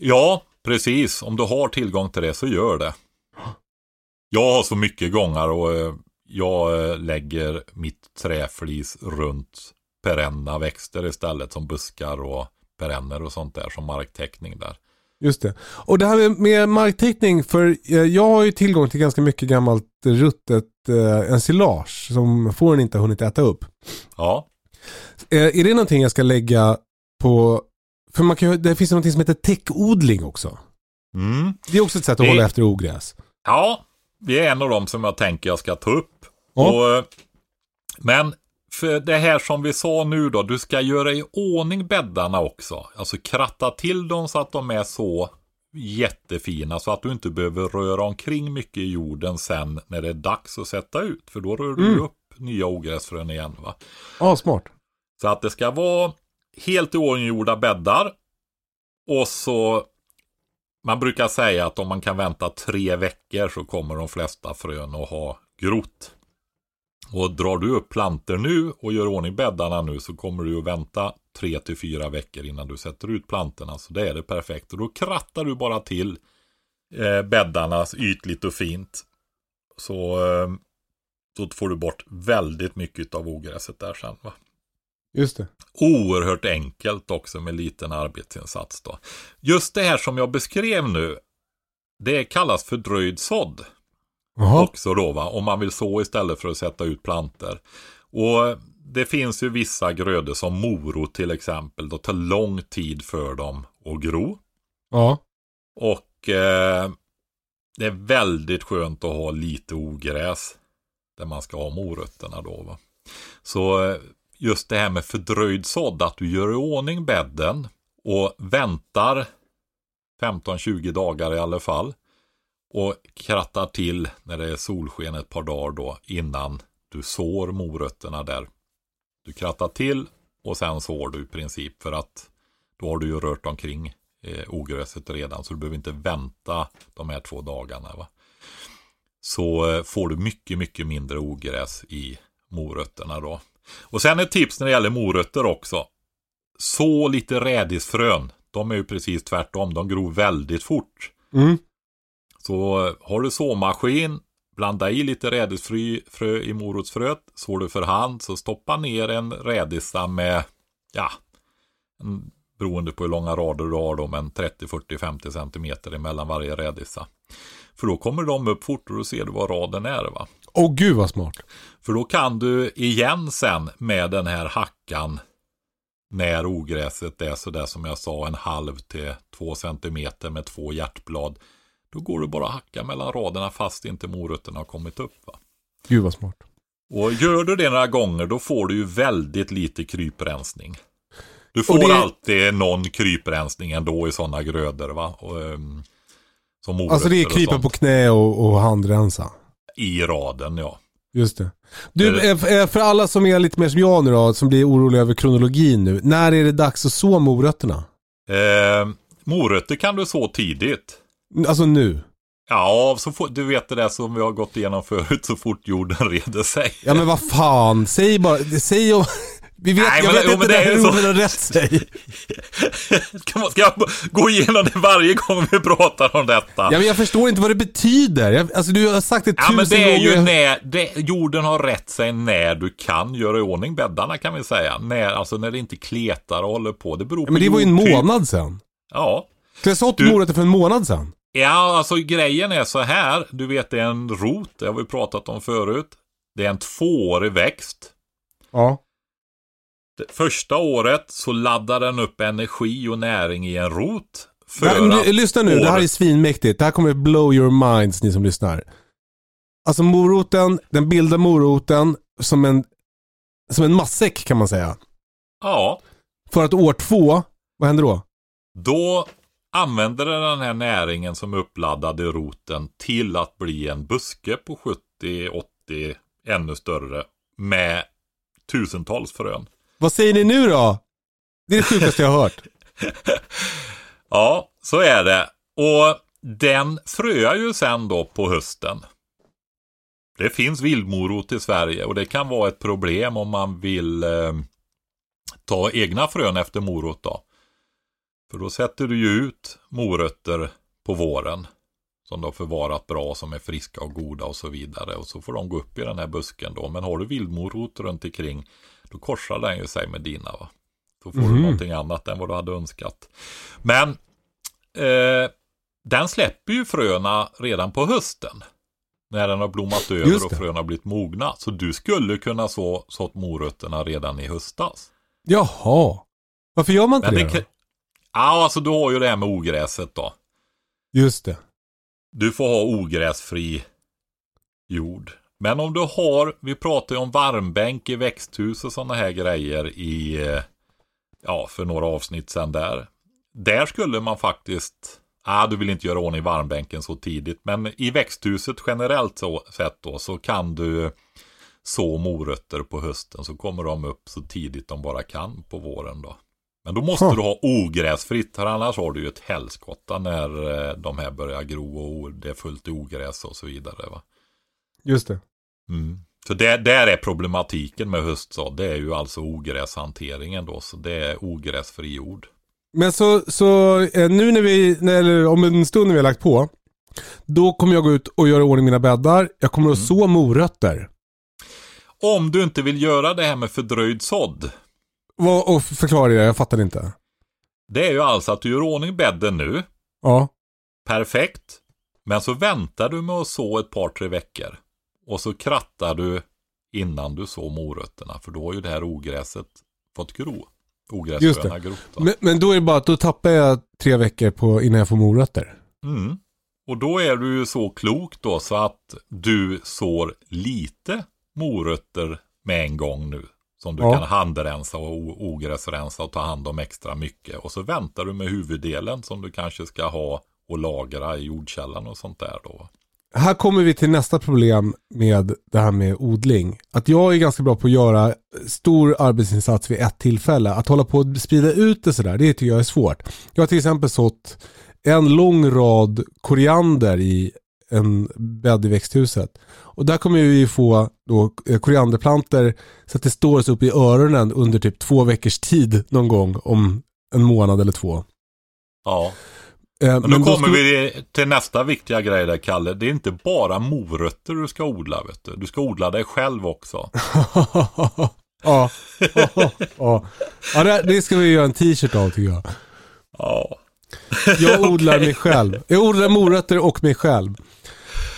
Ja, precis. Om du har tillgång till det så gör det. Jag har så mycket gångar och eh, jag eh, lägger mitt träflis runt perenna växter istället som buskar och perenner och sånt där som marktäckning där. Just det. Och det här med, marktäckning, för eh, jag har ju tillgång till ganska mycket gammalt ruttet eh, ensilage som fåren inte har hunnit äta upp. Ja, är det någonting jag ska lägga på, för man kan, det finns någonting som heter täckodling också. mm. Det är också ett sätt att Det- hålla efter ogräs. ja det är en av dem som jag tänker jag ska ta upp. Ja. Och, eh, men för det här som vi sa nu då, du ska göra i ordning bäddarna också. Alltså kratta till dem så att de är så jättefina så att du inte behöver röra omkring mycket i jorden sen när det är dags att sätta ut. För då rör du Mm. upp nya ogräsfrön igen. Va? Ja, smart. Så att det ska vara helt i ordning gjorda bäddar. Och så man brukar säga att om man kan vänta tre veckor så kommer de flesta frön att ha grott. Och drar du upp planter nu och gör i ordning bäddarna nu så kommer du att vänta tre till fyra veckor innan du sätter ut plantorna. Så det är det perfekt. Och då krattar du bara till eh, bäddarna ytligt och fint. Så eh, då får du bort väldigt mycket av ogräset där sen. Va? Just det. Oerhört enkelt också med liten arbetsinsats då. Just det här som jag beskrev nu. Det kallas för dröjd sådd också då va. Om man vill så istället för att sätta ut planter. Och det finns ju vissa grödor som morot till exempel. Det tar lång tid för dem att gro. Ja. Och eh, det är väldigt skönt att ha lite ogräs. Där man ska ha morötterna då. Va? Så eh, just det här med fördröjd sådd. Att du gör i ordning bädden. Och väntar 15-20 dagar i alla fall. Och krattar till när det är solsken ett par dagar då innan du sår morötterna där. Du krattar till och sen sår du i princip för att då har du ju rört omkring eh, ogräset redan så du behöver inte vänta de här två dagarna. Va? Så eh, får du mycket, mycket mindre ogräs i morötterna då. Och sen ett tips när det gäller morötter också. Så lite rädisfrön. De är ju precis tvärtom. De gror väldigt fort. Mm. Så eh, har du såmaskin, blanda i lite rädisfrö i morotsfröet. Sår du för hand så stoppa ner en rädisa med, ja, en, beroende på hur långa rader du har då, men 30, 40, 50 centimeter emellan varje rädisa. För då kommer de upp fort och då ser du vad raden är va. Åh oh, gud vad smart. För då kan du igen sen med den här hackan när ogräset är sådär som jag sa en halv till två centimeter med två hjärtblad. Då går det bara att hacka mellan raderna fast inte morötterna har kommit upp. Va? Gud vad smart. Och gör du det några gånger då får du ju väldigt lite kryprensning. Du får det- alltid någon kryprensning ändå i sådana grödor va. Och, um, som Alltså det är krypa på knä och, och handrensa. I raden ja. Just det. Du, eh, eh, för alla som är lite mer som jag nu då, som blir oroliga över kronologin nu. När är det dags att så morötterna? Eh, morötter kan du så tidigt. Alltså nu. Ja, så fort, du vet det där som vi har gått igenom förut, så fort jorden (laughs) reder sig. Ja men vad fan, säg bara, säg om... Vi vet, Nej, jag men- vet jo, inte det ju så. orden har rätt sig. (laughs) Ska, man, ska jag gå igenom det varje gång vi pratar om detta? Ja men jag förstår inte vad det betyder. Jag, alltså du har sagt det Ja tusen men det är ju gånger. när, det, jorden har rätt sig när du kan göra i ordning bäddarna kan vi säga. När, alltså när det inte kletar och håller på. Det beror Ja, på men det var ju en månad sedan. Ja. Jag sått Du- morötter för en månad sedan. Ja, alltså grejen är så här. Du vet det är en rot, det har vi pratat om förut. Det är en tvåårig växt. Ja. Första året så laddar den upp energi och näring i en rot. För men att lyssna nu, det här är året- svinmäktigt. Det här kommer blow your minds ni som lyssnar. Alltså moroten, den bildar moroten som en, som en matsäck kan man säga. Ja, För att år två, vad händer då? då använder den här näringen som är uppladdad i roten till att bli en buske på 70, 80, ännu större med tusentals frön. Vad säger ni nu då? Det är det sjukaste jag har hört. (laughs) Ja, så är det. Och den fröar ju sen då på hösten. Det finns vildmorot i Sverige och det kan vara ett problem om man vill eh, ta egna frön efter morot då. För då sätter du ju ut morötter på våren. Som du har förvarat bra, som är friska och goda och så vidare. Och så får de gå upp i den här busken då. Men har du vildmorot runt omkring då korsar den ju sig med dina. Va? Då får du Mhm. någonting annat än vad du hade önskat. Men eh, den släpper ju fröna redan på hösten. När den har blommat över och fröna har blivit mogna. Så du skulle kunna så sått morötterna redan i höstas. Jaha. Varför gör man inte Men det, det. Ja, alltså du har ju det här med ogräset då. Just det. Du får ha ogräsfri jord. Men om du har, vi pratar ju om varmbänk i växthus och sådana här grejer i, eh, ja, för några avsnitt sedan där. Där skulle man faktiskt, ah, du vill inte göra ordning varmbänken så tidigt, men i växthuset generellt så, sett då så kan du så morötter på hösten så kommer de upp så tidigt de bara kan på våren då. Men då måste Huh. du ha ogräsfritt, annars har du ju ett helskotta när eh, de här börjar gro och det är fullt ogräs och så vidare. Va? Just det. Mm. Så det, där är problematiken med höstsådd. Det är ju alltså ogräshanteringen då. Så det är ogräsfri jord. Men så, så eh, nu när vi, eller om en stund när vi har lagt på. Då kommer jag gå ut och göra i ordning mina bäddar. Jag kommer att Mm. så morötter. Om du inte vill göra det här med fördröjd sådd. Vad, och förklara det, jag fattar inte. Det är ju alltså att du gör i ordning bädden nu. Ja. Perfekt. Men så väntar du med att så ett par tre veckor. Och så krattar du innan du så morötterna. För då har ju det här ogräset fått gro. Det. grott. Men, men då är det bara att då tappar jag tre veckor på, innan jag får morötter. Mm. Och då är du ju så klok då så att du sår lite morötter med en gång nu. Som du Ja. kan handrensa och ogräsrensa och ta hand om extra mycket. Och så väntar du med huvuddelen som du kanske ska ha och lagra i jordkällan och sånt där då. Här kommer vi till nästa problem med det här med odling. Att jag är ganska bra på att göra stor arbetsinsats vid ett tillfälle. Att hålla på och sprida ut det sådär, det tycker jag är svårt. Jag har till exempel sått en lång rad koriander i en bädd i växthuset. Och där kommer vi få då eh, korianderplanter så att det står så upp i öronen under typ två veckors tid någon gång om en månad eller två. Ja, Eh, men då då kommer ska vi till nästa viktiga grej där Kalle. Det är inte bara morötter du ska odla vet du. Du ska odla dig själv också. (laughs) ja. (laughs) ja. ja. det, det ska vi göra en t-shirt av tycker jag. Ja. Jag (laughs) odlar mig själv. Jag odlar morötter och mig själv.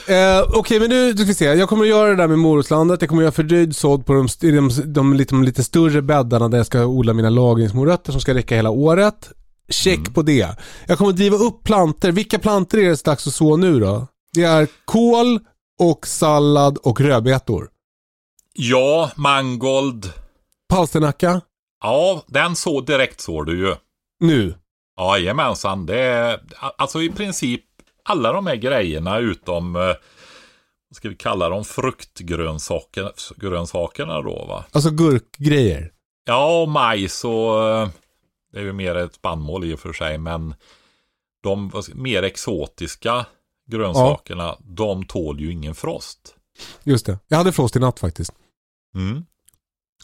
Eh, Okej, men nu ska vi se. Jag kommer att göra det där med morotslandet. Jag kommer att göra fördröjd sådd på de, st- de, de, lite, de lite större bäddarna där jag ska odla mina lagringsmorötter som ska räcka hela året. Check på det. Jag kommer att driva upp planter. Vilka planter är det dags att så nu då? Det är kål och sallad och rödbetor. Ja, mangold. Palsternacka. Ja, den så direkt såg du ju. Nu. Jajamensan, det är alltså i princip alla de här grejerna utom, eh, vad ska vi kalla dem, fruktgrönsakerna grönsakerna då va? Alltså gurkgrejer. Ja, och majs och eh, det är ju mer ett spannmål i och för sig, men de mer exotiska grönsakerna, de tål ju ingen frost. Just det. Jag hade frost i natt faktiskt. Mm.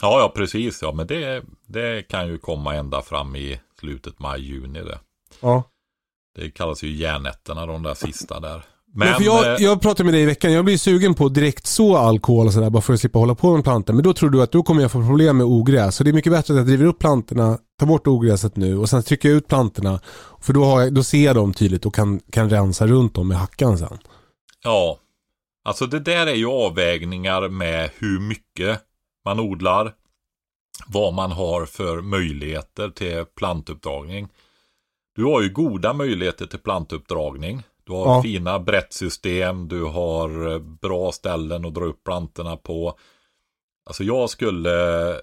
Ja, ja, precis. Ja, men det, det kan ju komma ända fram i slutet maj-juni det. Ja. Det kallas ju järnätterna, de där sista där. Men, Men, för jag, eh, jag pratade med dig i veckan, jag blir sugen på direkt så alkohol och sådär bara för att slippa hålla på med plantor. Men då tror du att då kommer jag få problem med ogräs. Så det är mycket bättre att jag driver upp plantorna, tar bort ogräset nu och sen trycker jag ut plantorna. För då, har jag, då ser jag dem tydligt och kan, kan rensa runt dem med hackan sen. Ja, alltså det där är ju avvägningar med hur mycket man odlar, vad man har för möjligheter till plantuppdragning. Du har ju goda möjligheter till plantuppdragning. Du har Ja. fina brettsystem, du har eh, bra ställen att dra upp plantorna på. Alltså jag skulle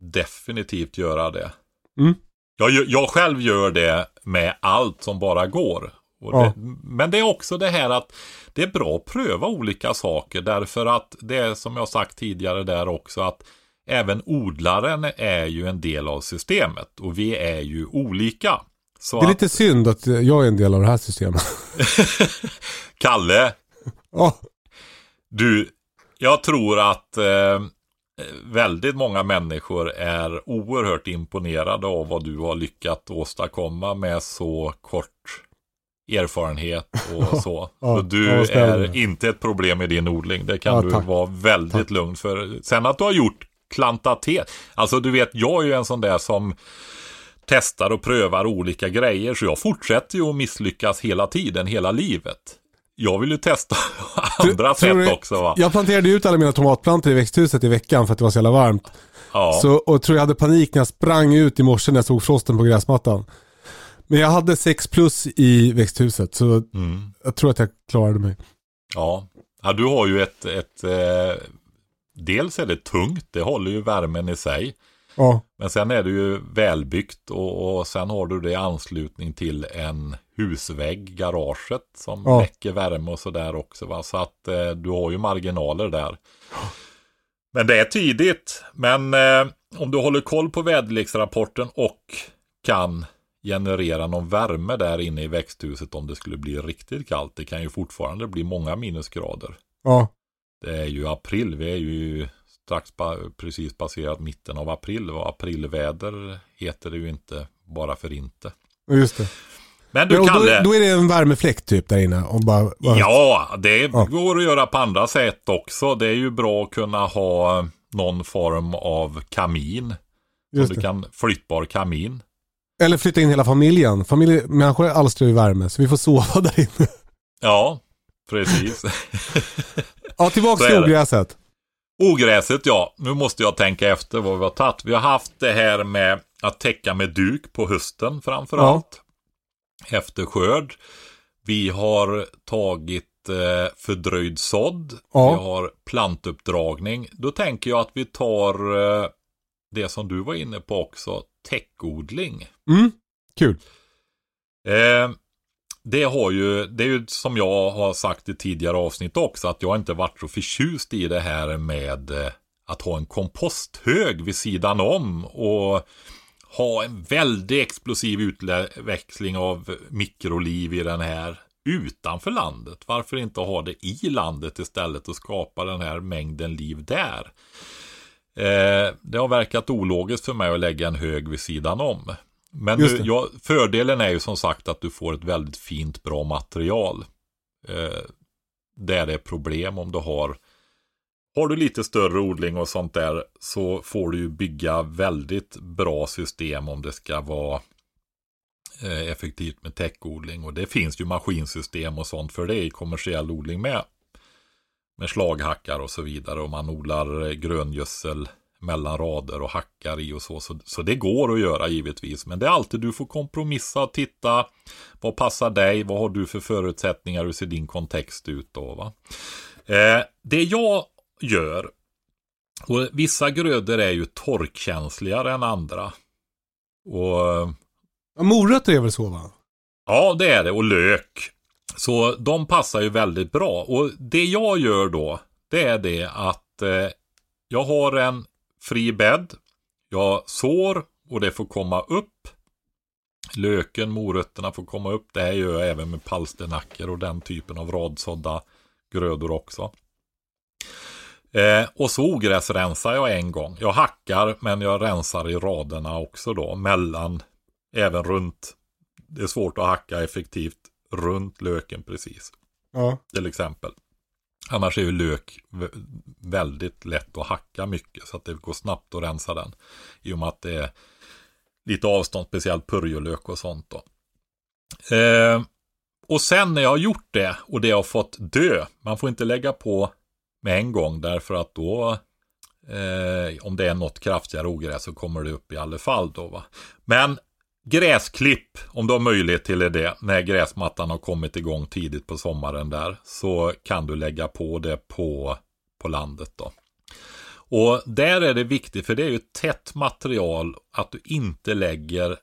definitivt göra det. Mm. Jag, jag själv gör det med allt som bara går. Ja. det, men det är också det här att det är bra att pröva olika saker därför att det är som jag sagt tidigare där också att även odlaren är ju en del av systemet och vi är ju olika. Så Det är att, lite synd att jag är en del av det här systemet. (laughs) Kalle, Ja, Du, jag tror att eh, väldigt många människor är oerhört imponerade av vad du har lyckats åstadkomma med så kort erfarenhet och så. (laughs) Ja, du är inte ett problem i din odling. Det kan Ja, du tack. vara väldigt lugn för. Sen att du har gjort klantatet. Alltså du vet, jag är ju en sån där som testar och prövar olika grejer. Så jag fortsätter ju att misslyckas hela tiden, hela livet. Jag vill ju testa (laughs) andra du- sätt också va. Jag planterade ut alla mina tomatplantor i växthuset i veckan för att det var så jävla varmt. Ja. Så, och tror jag hade panik när jag sprang ut i morse när jag såg frosten på gräsmattan. Men jag hade 6 plus i växthuset så Mm. jag tror att jag klarade mig. Ja. ja, du har ju ett, ett eh, dels är det tungt, det håller ju värmen i sig. Ja, Men sen är det ju välbyggt och, och sen har du det i anslutning till en husvägg, garaget som Ja. väcker värme och sådär också. Va? Så att eh, du har ju marginaler där. Men det är tidigt. Men eh, om du håller koll på väderleksrapporten och kan generera någon värme där inne i växthuset om det skulle bli riktigt kallt. Det kan ju fortfarande bli många minusgrader. ja, Det är ju april, vi är ju strax precis passerat mitten av april och aprilväder heter det ju inte bara för inte. just det. Men du Men, och då, då är det en värmefläkt typ där inne och bara... bara ja det Ja. går att göra på andra sätt också. Det är ju bra att kunna ha någon form av kamin. just du kan, flyttbar kamin. Eller flytta in hela familjen. Familj, människor alstrar ju värme så vi får sova (laughs) där inne. Ja, precis. Ja, tillbaka till ogräset. Ogräset ja, nu måste jag tänka efter vad vi har tagit. Vi har haft det här med att täcka med duk på hösten framför Ja. allt. Efter skörd. Vi har tagit eh, fördröjd sådd. Ja. Vi har plantuppdragning. Då tänker jag att vi tar eh, det som du var inne på också, täckodling. Mm, kul. Eh, det har ju, det är ju som jag har sagt i tidigare avsnitt också, att jag inte varit så förtjust i det här med eh, att ha en komposthög vid sidan om och ha en väldigt explosiv utväxling av mikroliv i den här utanför landet. Varför inte ha det i landet istället och skapa den här mängden liv där? Eh, det har verkat ologiskt för mig att lägga en hög vid sidan om. Men nu, det. ja, fördelen är ju som sagt att du får ett väldigt fint bra material. Eh, där det är problem om du har har du lite större odling och sånt där så får du ju bygga väldigt bra system om det ska vara eh, effektivt med täckodling. Och det finns ju maskinsystem och sånt för det i kommersiell odling med. Med slaghackar och så vidare. Och man odlar eh, gröngödsel mellan rader och hackar i och så. så. Så det går att göra givetvis. Men det är alltid du får kompromissa och titta. Vad passar dig? Vad har du för förutsättningar? Hur ser din kontext ut då? Va? Eh, det jag gör. Och vissa grödor är ju torkkänsligare än andra. Och Ja, morötter är väl så va? Ja, det är det. Och lök. Så de passar ju väldigt bra. Och det jag gör då, det är det att eh, jag har en fri bädd. Jag sår och det får komma upp. Löken, morötterna får komma upp. Det här gör jag även med palsternackor och den typen av radsådda grödor också. Eh, och så ogräsrensar jag en gång. Jag hackar men jag rensar i raderna också då. Mellan, även runt. Det är svårt att hacka effektivt runt löken precis. Ja. Till exempel. Annars är ju lök väldigt lätt att hacka mycket. Så att det går snabbt att rensa den. I och med att det är lite avstånd, speciellt purjolök och sånt då. Eh, och sen när jag har gjort det och det har fått dö. Man får inte lägga på med en gång därför att då eh, om det är något kraftigare ogräs så kommer det upp i alla fall då va. Men gräsklipp om du har möjlighet till det när gräsmattan har kommit igång tidigt på sommaren där så kan du lägga på det på, på landet då. Och där är det viktigt för det är ju tätt material att du inte lägger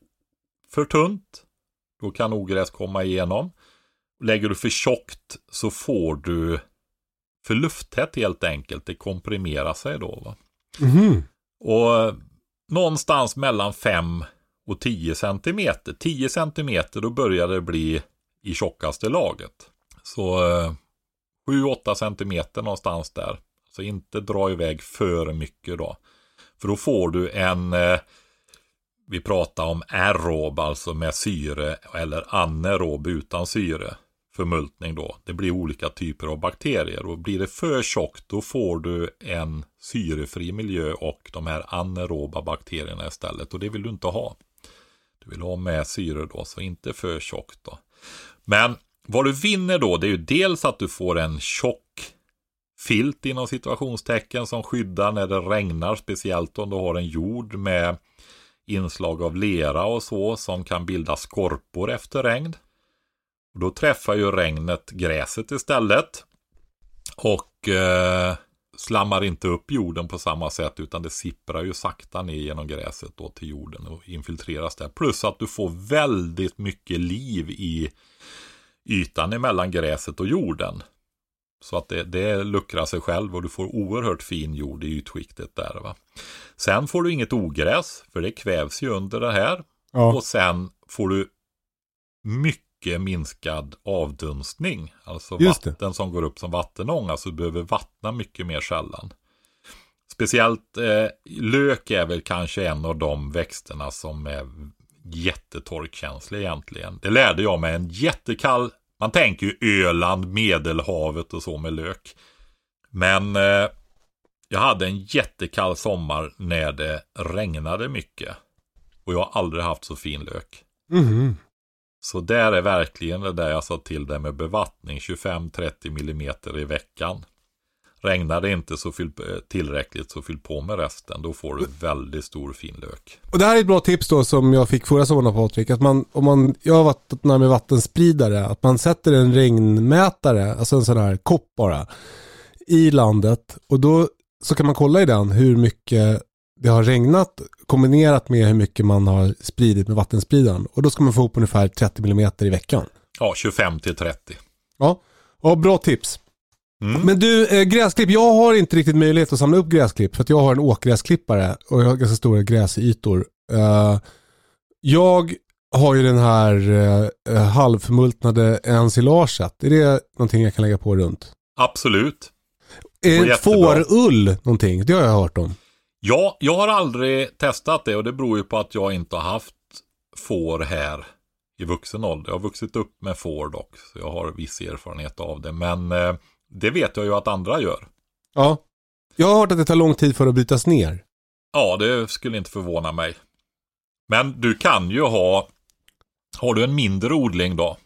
för tunt. Då kan ogräs komma igenom. Lägger du för tjockt så får du för lufttätt helt enkelt. Det komprimerar sig då. Va? Mhm. Och någonstans mellan 5 och 10 centimeter. 10 cm då börjar det bli i tjockaste laget. Så eh, 7-8 centimeter någonstans där. Så inte dra iväg för mycket då. För då får du en, eh, vi pratar om aerob, alltså med syre, eller anaerob utan syre förmultning då. Det blir olika typer av bakterier och blir det för tjockt då får du en syrefri miljö och de här anaeroba bakterierna istället och det vill du inte ha. Du vill ha med syre då, så inte för tjockt då. Men vad du vinner då, det är ju dels att du får en tjock filt inom situationstecken som skyddar när det regnar, speciellt om du har en jord med inslag av lera och så som kan bilda skorpor efter regn. Och då träffar ju regnet gräset istället. Och eh, slammar inte upp jorden på samma sätt utan det sipprar ju sakta ner genom gräset då till jorden och infiltreras där. Plus att du får väldigt mycket liv i ytan emellan gräset och jorden. Så att det, det luckrar sig själv och du får oerhört fin jord i ytskiktet där. Va? Sen får du inget ogräs för det kvävs ju under det här. Ja. Och sen får du mycket minskad avdunstning. Alltså vatten som går upp som vattenång. Alltså du behöver vattna mycket mer sällan. Speciellt eh, lök är väl kanske en av de växterna som är jättetorkkänslig egentligen. Det lärde jag mig en jättekall, man tänker ju Öland, Medelhavet och så med lök. Men eh, jag hade en jättekall sommar när det regnade mycket. Och jag har aldrig haft så fin lök. Mhm. Så där är verkligen det där jag sa till dig med bevattning 25-30 millimeter i veckan. Regnar det inte så fyll, eh, tillräckligt så fyll på med resten. Då får du väldigt stor fin lök. Och det här är ett bra tips då som jag fick förra sommaren av Patrik. Att man, om man, jag har vattnat med vattenspridare, att man sätter en regnmätare, alltså en sån här kopp bara, i landet. Och då så kan man kolla i den hur mycket det har regnat kombinerat med hur mycket man har spridit med vattenspridaren. Och då ska man få upp ungefär 30 mm i veckan. Ja, 25 till 30. Ja, ja bra tips. Mm. Men du, eh, gräsklipp. Jag har inte riktigt möjlighet att samla upp gräsklipp för att jag har en åkgräsklippare och jag har ganska stora gräsytor. Eh, jag har ju den här eh, halvförmultnade ensilaget. Är det någonting jag kan lägga på runt? Absolut. Jättebra. fårull någonting? Det har jag hört om. Ja, jag har aldrig testat det och det beror ju på att jag inte har haft får här i vuxen ålder. Jag har vuxit upp med får dock, så jag har viss erfarenhet av det. Men eh, det vet jag ju att andra gör. Ja. Jag har hört att det tar lång tid för att brytas ner. Ja, det skulle inte förvåna mig. Men du kan ju ha, har du en mindre odling då?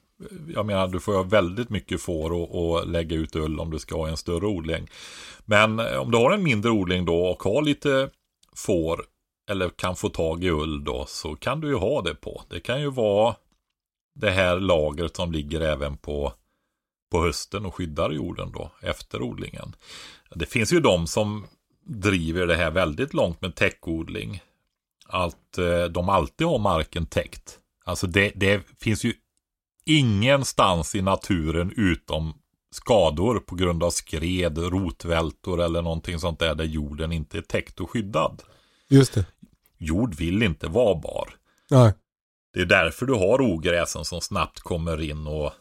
Jag menar, du får ju ha väldigt mycket får och, och lägga ut ull om du ska ha en större odling. Men eh, om du har en mindre odling då och har lite får eller kan få tag i ull då så kan du ju ha det på. Det kan ju vara det här lagret som ligger även på, på hösten och skyddar jorden då efter odlingen. Det finns ju de som driver det här väldigt långt med täckodling. Att eh, de alltid har marken täckt. Alltså det, det finns ju ingenstans i naturen utom skador på grund av skred, rotvältor eller någonting sånt där där jorden inte är täckt och skyddad. Just det. Jord vill inte vara bar. Nej. Det är därför du har ogräsen som snabbt kommer in och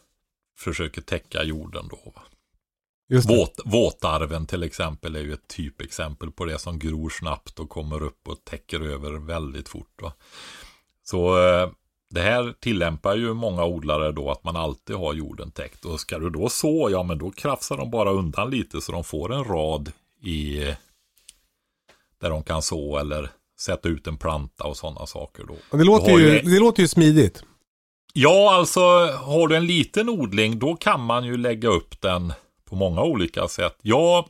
försöker täcka jorden då. va. Våt, våtarven till exempel är ju ett typexempel på det som gror snabbt och kommer upp och täcker över väldigt fort. Va? Så eh, det här tillämpar ju många odlare då att man alltid har jorden täckt. Och ska du då så, ja men då krafsar de bara undan lite så de får en rad i där de kan så eller sätta ut en planta och sådana saker då. Och Det låter, ju, ju- det låter ju smidigt. Ja, alltså har du en liten odling då kan man ju lägga upp den på många olika sätt. Jag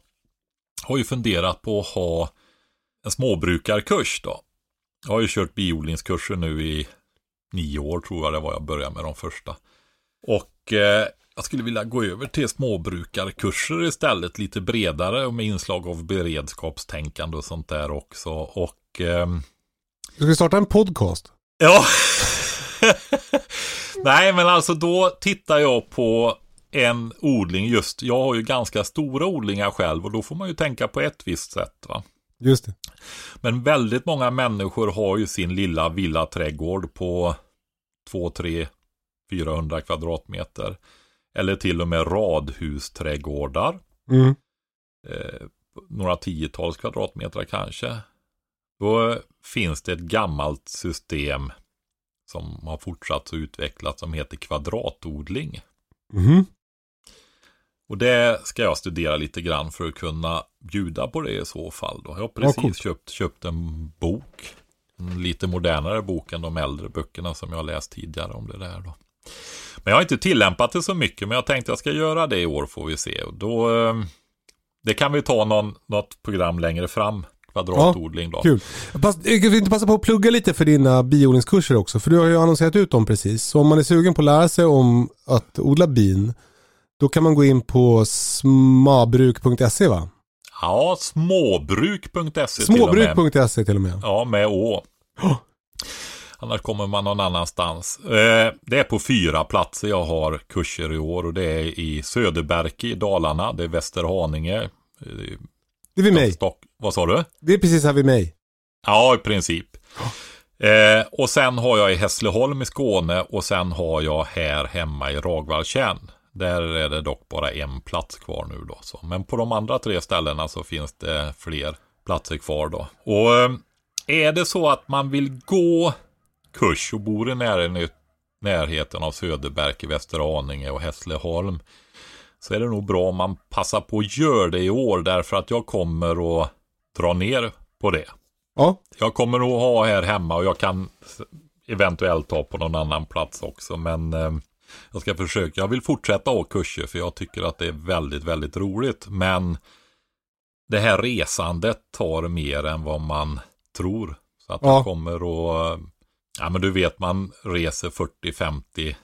har ju funderat på att ha en småbrukarkurs då. Jag har ju kört biodlingskurser nu i nio år tror jag det var jag började med de första. Och eh, jag skulle vilja gå över till småbrukarkurser istället, lite bredare och med inslag av beredskapstänkande och sånt där också. Och ehm, Du ska starta en podcast. Ja. (laughs) Nej, men alltså då tittar jag på en odling just. Jag har ju ganska stora odlingar själv och då får man ju tänka på ett visst sätt. va. Just det. Men väldigt många människor har ju sin lilla villaträdgård på 2, 3, 400 kvadratmeter. Eller till och med radhusträdgårdar. Mm. Eh, några tiotals kvadratmeter kanske. Då finns det ett gammalt system som har fortsatt att utvecklas som heter kvadratodling. Mhm. Och det ska jag studera lite grann för att kunna bjuda på det i så fall. Då. Jag har precis coolt. köpt, köpt en bok. En lite modernare bok än de äldre böckerna som jag har läst tidigare om det där. Då. Men jag har inte tillämpat det så mycket, men jag tänkte jag ska göra det i år får vi se. Och då, eh, det kan vi ta någon, något program längre fram, kvadratodling då. Kul. Pass, eh, jag vill inte passa på att plugga lite för dina biodlingskurser också. För du har ju annonserat ut dem precis. Så om man är sugen på att lära sig om att odla bin. Då kan man gå in på smabruk.se va? Ja, småbruk.se. Småbruk.se till och med. Ja, med å. Annars kommer man någon annanstans. Eh, det är på fyra platser jag har kurser i år och det är i Söderberke i Dalarna, det är Västerhaninge. eh, Det är vid mig. Stock, vad sa du? Det är precis här vid mig. Ja, i princip. Eh, och sen har jag i Hässleholm i Skåne och sen har jag här hemma i Ragvalltjärn. Där är det dock bara en plats kvar nu då. Så. Men på de andra tre ställena så finns det fler platser kvar då. Och eh, är det så att man vill gå kurs och bor i närheten, närheten av Söderberg, Västerhaninge och Hässleholm så är det nog bra om man passar på att göra det i år därför att jag kommer att dra ner på det. Ja, Jag kommer nog ha här hemma och jag kan eventuellt ta på någon annan plats också. Men eh, jag ska försöka. Jag vill fortsätta ha kurser för jag tycker att det är väldigt, väldigt roligt. Men det här resandet tar mer än vad man tror. Så att Ja. jag kommer att, ja men du vet man reser 40-50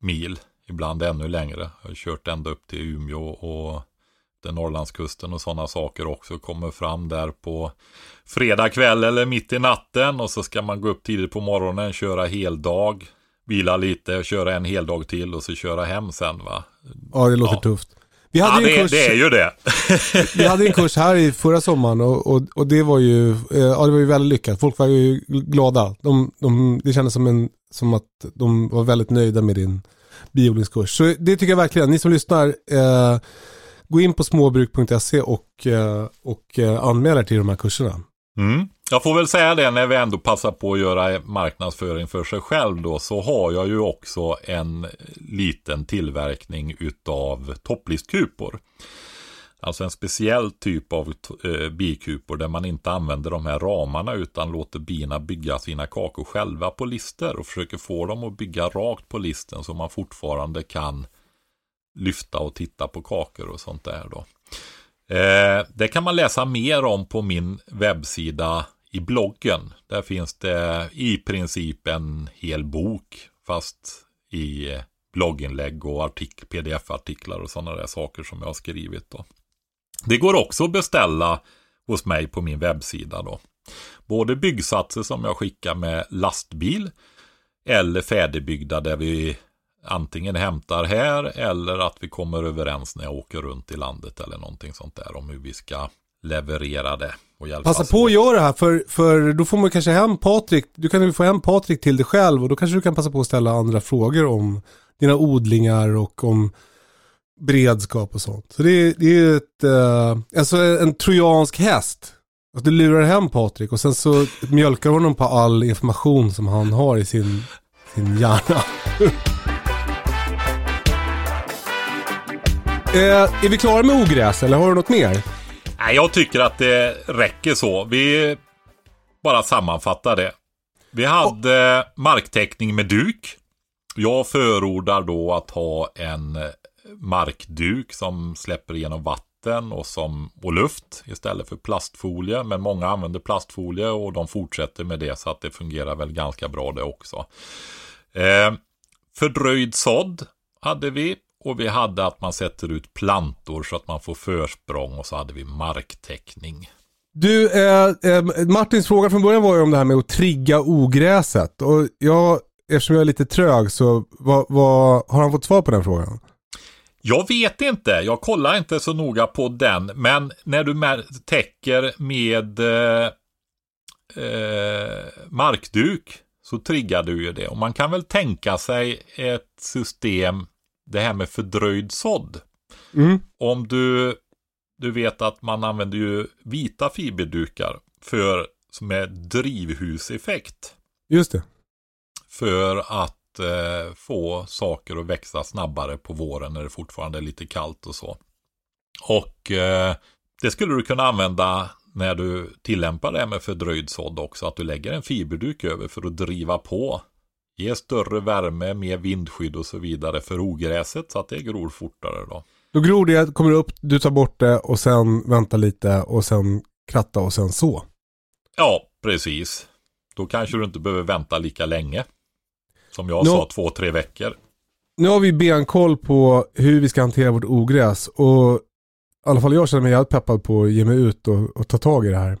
mil. Ibland ännu längre. Jag har kört ända upp till Umeå och efter Norrlandskusten och sådana saker också. Kommer fram där på fredag kväll eller mitt i natten och så ska man gå upp tidigt på morgonen, köra heldag, vila lite, köra en heldag till och så köra hem sen va. Ja, det låter ja. tufft. Vi hade ja, det, kurs, det är ju det. (laughs) vi hade en kurs här i förra sommaren och, och, och, det var ju, eh, ja, det var ju väldigt lyckat. Folk var ju glada. De, de, det kändes som, en, som att de var väldigt nöjda med din biodlingskurs. Så det tycker jag verkligen. Ni som lyssnar, eh, gå in på småbruk.se och, eh, och eh, anmäl er till de här kurserna. Mm. Jag får väl säga det när vi ändå passar på att göra marknadsföring för sig själv då så har jag ju också en liten tillverkning utav topplistkupor. Alltså en speciell typ av eh, bikupor där man inte använder de här ramarna utan låter bina bygga sina kakor själva på lister och försöker få dem att bygga rakt på listen så man fortfarande kan lyfta och titta på kakor och sånt där då. Eh, det kan man läsa mer om på min webbsida i bloggen. Där finns det i princip en hel bok fast i eh, blogginlägg och artik pdf-artiklar och sådana där saker som jag har skrivit. Då. Det går också att beställa hos mig på min webbsida. Då. Både byggsatser som jag skickar med lastbil eller färdigbyggda där vi antingen hämtar här eller att vi kommer överens när jag åker runt i landet eller någonting sånt där om hur vi ska leverera det. Och Passa på att göra det här för, för då får man kanske hem Patrik, du kan ju få hem Patrik till dig själv och då kanske du kan passa på att ställa andra frågor om dina odlingar och om beredskap och sånt. Så det är, det är ett, uh, alltså en trojansk häst. Alltså du lurar hem Patrik och sen så mjölkar honom på all information som han har i sin, sin hjärna. (laughs) eh, är vi klara med ogräs eller har du något mer? Nej, jag tycker att det räcker så. Vi bara sammanfattar det. Vi hade Och... marktäckning med duk. Jag förordar då att ha en markduk som släpper igenom vatten och, som, och luft istället för plastfolie. Men många använder plastfolie och de fortsätter med det så att det fungerar väl ganska bra det också. Eh, fördröjd sådd hade vi och vi hade att man sätter ut plantor så att man får försprång och så hade vi marktäckning. Du, eh, eh, Martins fråga från början var ju om det här med att trigga ogräset. Och jag, eftersom jag är lite trög så vad, vad, har han fått svar på den frågan? Jag vet inte, jag kollar inte så noga på den. Men när du täcker med eh, eh, markduk så triggar du ju det. Och man kan väl tänka sig ett system, det här med fördröjd sådd. Mm. Om du, du vet att man använder ju vita fiberdukar för, som är drivhuseffekt. Just det. För att eh, få saker att växa snabbare på våren när det fortfarande är lite kallt och så. Och eh, det skulle du kunna använda när du tillämpar det med fördröjd sådd också. Att du lägger en fiberduk över för att driva på. Ge större värme, mer vindskydd och så vidare för ogräset så att det gror fortare då. Då gror det, kommer upp, du tar bort det och sen vänta lite och sen kratta och sen så. Ja, precis. Då kanske du inte behöver vänta lika länge. Som jag nu, sa, två, tre veckor. Nu har vi benkoll på hur vi ska hantera vårt ogräs. Och i alla fall jag känner mig jävligt peppad på att ge mig ut och, och ta tag i det här.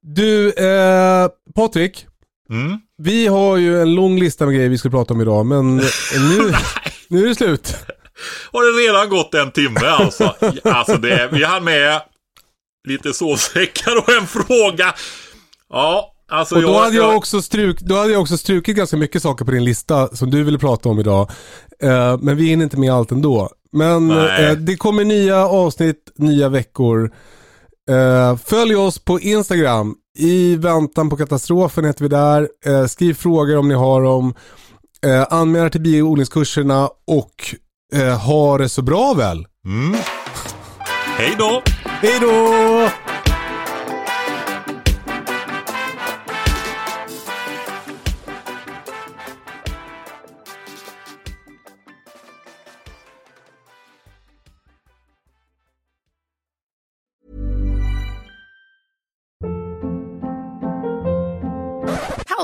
Du, eh, Patrik. Mm. Vi har ju en lång lista med grejer vi ska prata om idag, men (laughs) nu, nu är det slut. Har det redan gått en timme alltså? alltså det, vi har med lite sovsäckar och en fråga. Ja, Alltså och då, jag, hade jag, också struk, då hade jag också strukit ganska mycket saker på din lista som du ville prata om idag. Uh, men vi hinner inte med allt ändå. Men uh, det kommer nya avsnitt, nya veckor. Uh, följ oss på Instagram. I väntan på katastrofen heter vi där. skriv frågor om ni har dem. Uh, anmäl er till bioodlingskurserna och ha det så bra väl. Mm. Hej då! Hej då!